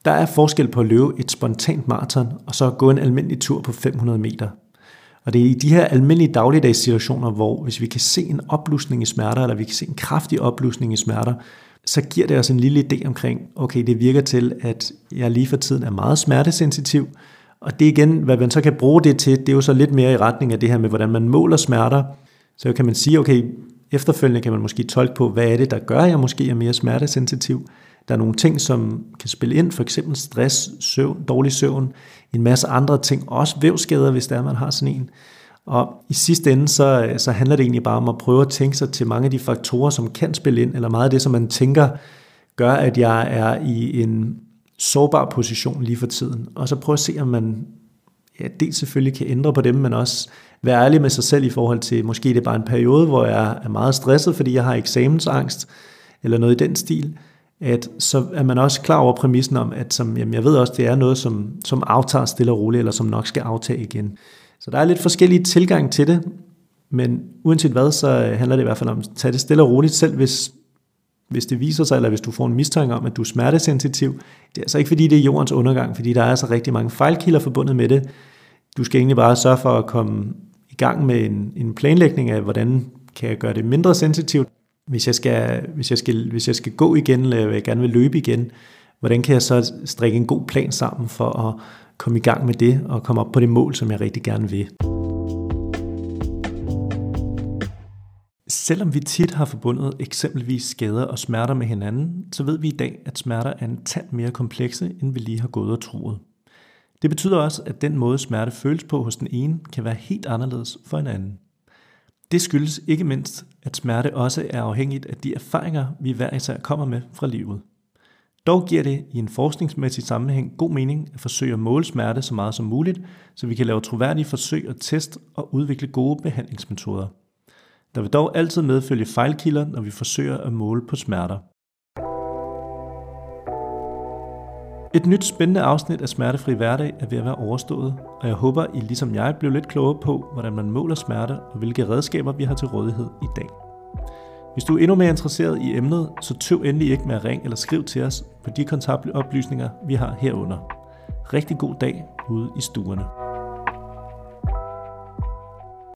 Der er forskel på at løbe et spontant maraton, og så gå en almindelig tur på 500 meter. Og det er i de her almindelige dagligdags situationer, hvor hvis vi kan se en oplusning i smerter, eller vi kan se en kraftig oplusning i smerter, så giver det os en lille idé omkring, okay, det virker til, at jeg lige for tiden er meget smertesensitiv, og det igen, hvad man så kan bruge det til, det er jo så lidt mere i retning af det her med, hvordan man måler smerter. Så kan man sige, okay, efterfølgende kan man måske tolke på, hvad er det, der gør, at jeg måske er mere smertesensitiv. Der er nogle ting, som kan spille ind, for eksempel stress, søvn, dårlig søvn, en masse andre ting, også vævskader, hvis der er, man har sådan en. Og i sidste ende, så, så handler det egentlig bare om at prøve at tænke sig til mange af de faktorer, som kan spille ind, eller meget af det, som man tænker, gør, at jeg er i en sårbar position lige for tiden. Og så prøve at se, om man ja, dels selvfølgelig kan ændre på dem, men også være ærlig med sig selv i forhold til, måske det er bare en periode, hvor jeg er meget stresset, fordi jeg har eksamensangst, eller noget i den stil, at så er man også klar over præmissen om, at som, jamen jeg ved også, det er noget, som, som aftager stille og roligt, eller som nok skal aftage igen. Så der er lidt forskellige tilgang til det, men uanset hvad, så øh, handler det i hvert fald om at tage det stille og roligt, selv hvis, hvis det viser sig, eller hvis du får en mistanke om, at du er smertesensitiv. Det er altså ikke fordi, det er jordens undergang, fordi der er altså rigtig mange fejlkilder forbundet med det. Du skal egentlig bare sørge for at komme i gang med en, en planlægning af, hvordan kan jeg gøre det mindre sensitivt. Hvis jeg skal, hvis jeg skal, hvis jeg skal gå igen, eller jeg gerne vil løbe igen, hvordan kan jeg så strikke en god plan sammen for at komme i gang med det og komme op på det mål, som jeg rigtig gerne vil. Selvom vi tit har forbundet eksempelvis skader og smerter med hinanden, så ved vi i dag, at smerter er en tand mere komplekse, end vi lige har gået og troet. Det betyder også, at den måde smerte føles på hos den ene, kan være helt anderledes for en anden. Det skyldes ikke mindst, at smerte også er afhængigt af de erfaringer, vi hver især kommer med fra livet. Dog giver det i en forskningsmæssig sammenhæng god mening at forsøge at måle smerte så meget som muligt, så vi kan lave troværdige forsøg og test og udvikle gode behandlingsmetoder. Der vil dog altid medfølge fejlkilder, når vi forsøger at måle på smerter. Et nyt spændende afsnit af Smertefri Hverdag er ved at være overstået, og jeg håber, I ligesom jeg blev lidt klogere på, hvordan man måler smerte og hvilke redskaber vi har til rådighed i dag. Hvis du er endnu mere interesseret i emnet, så tøv endelig ikke med at ringe eller skriv til os på de kontaktoplysninger, vi har herunder. Rigtig god dag ude i stuerne.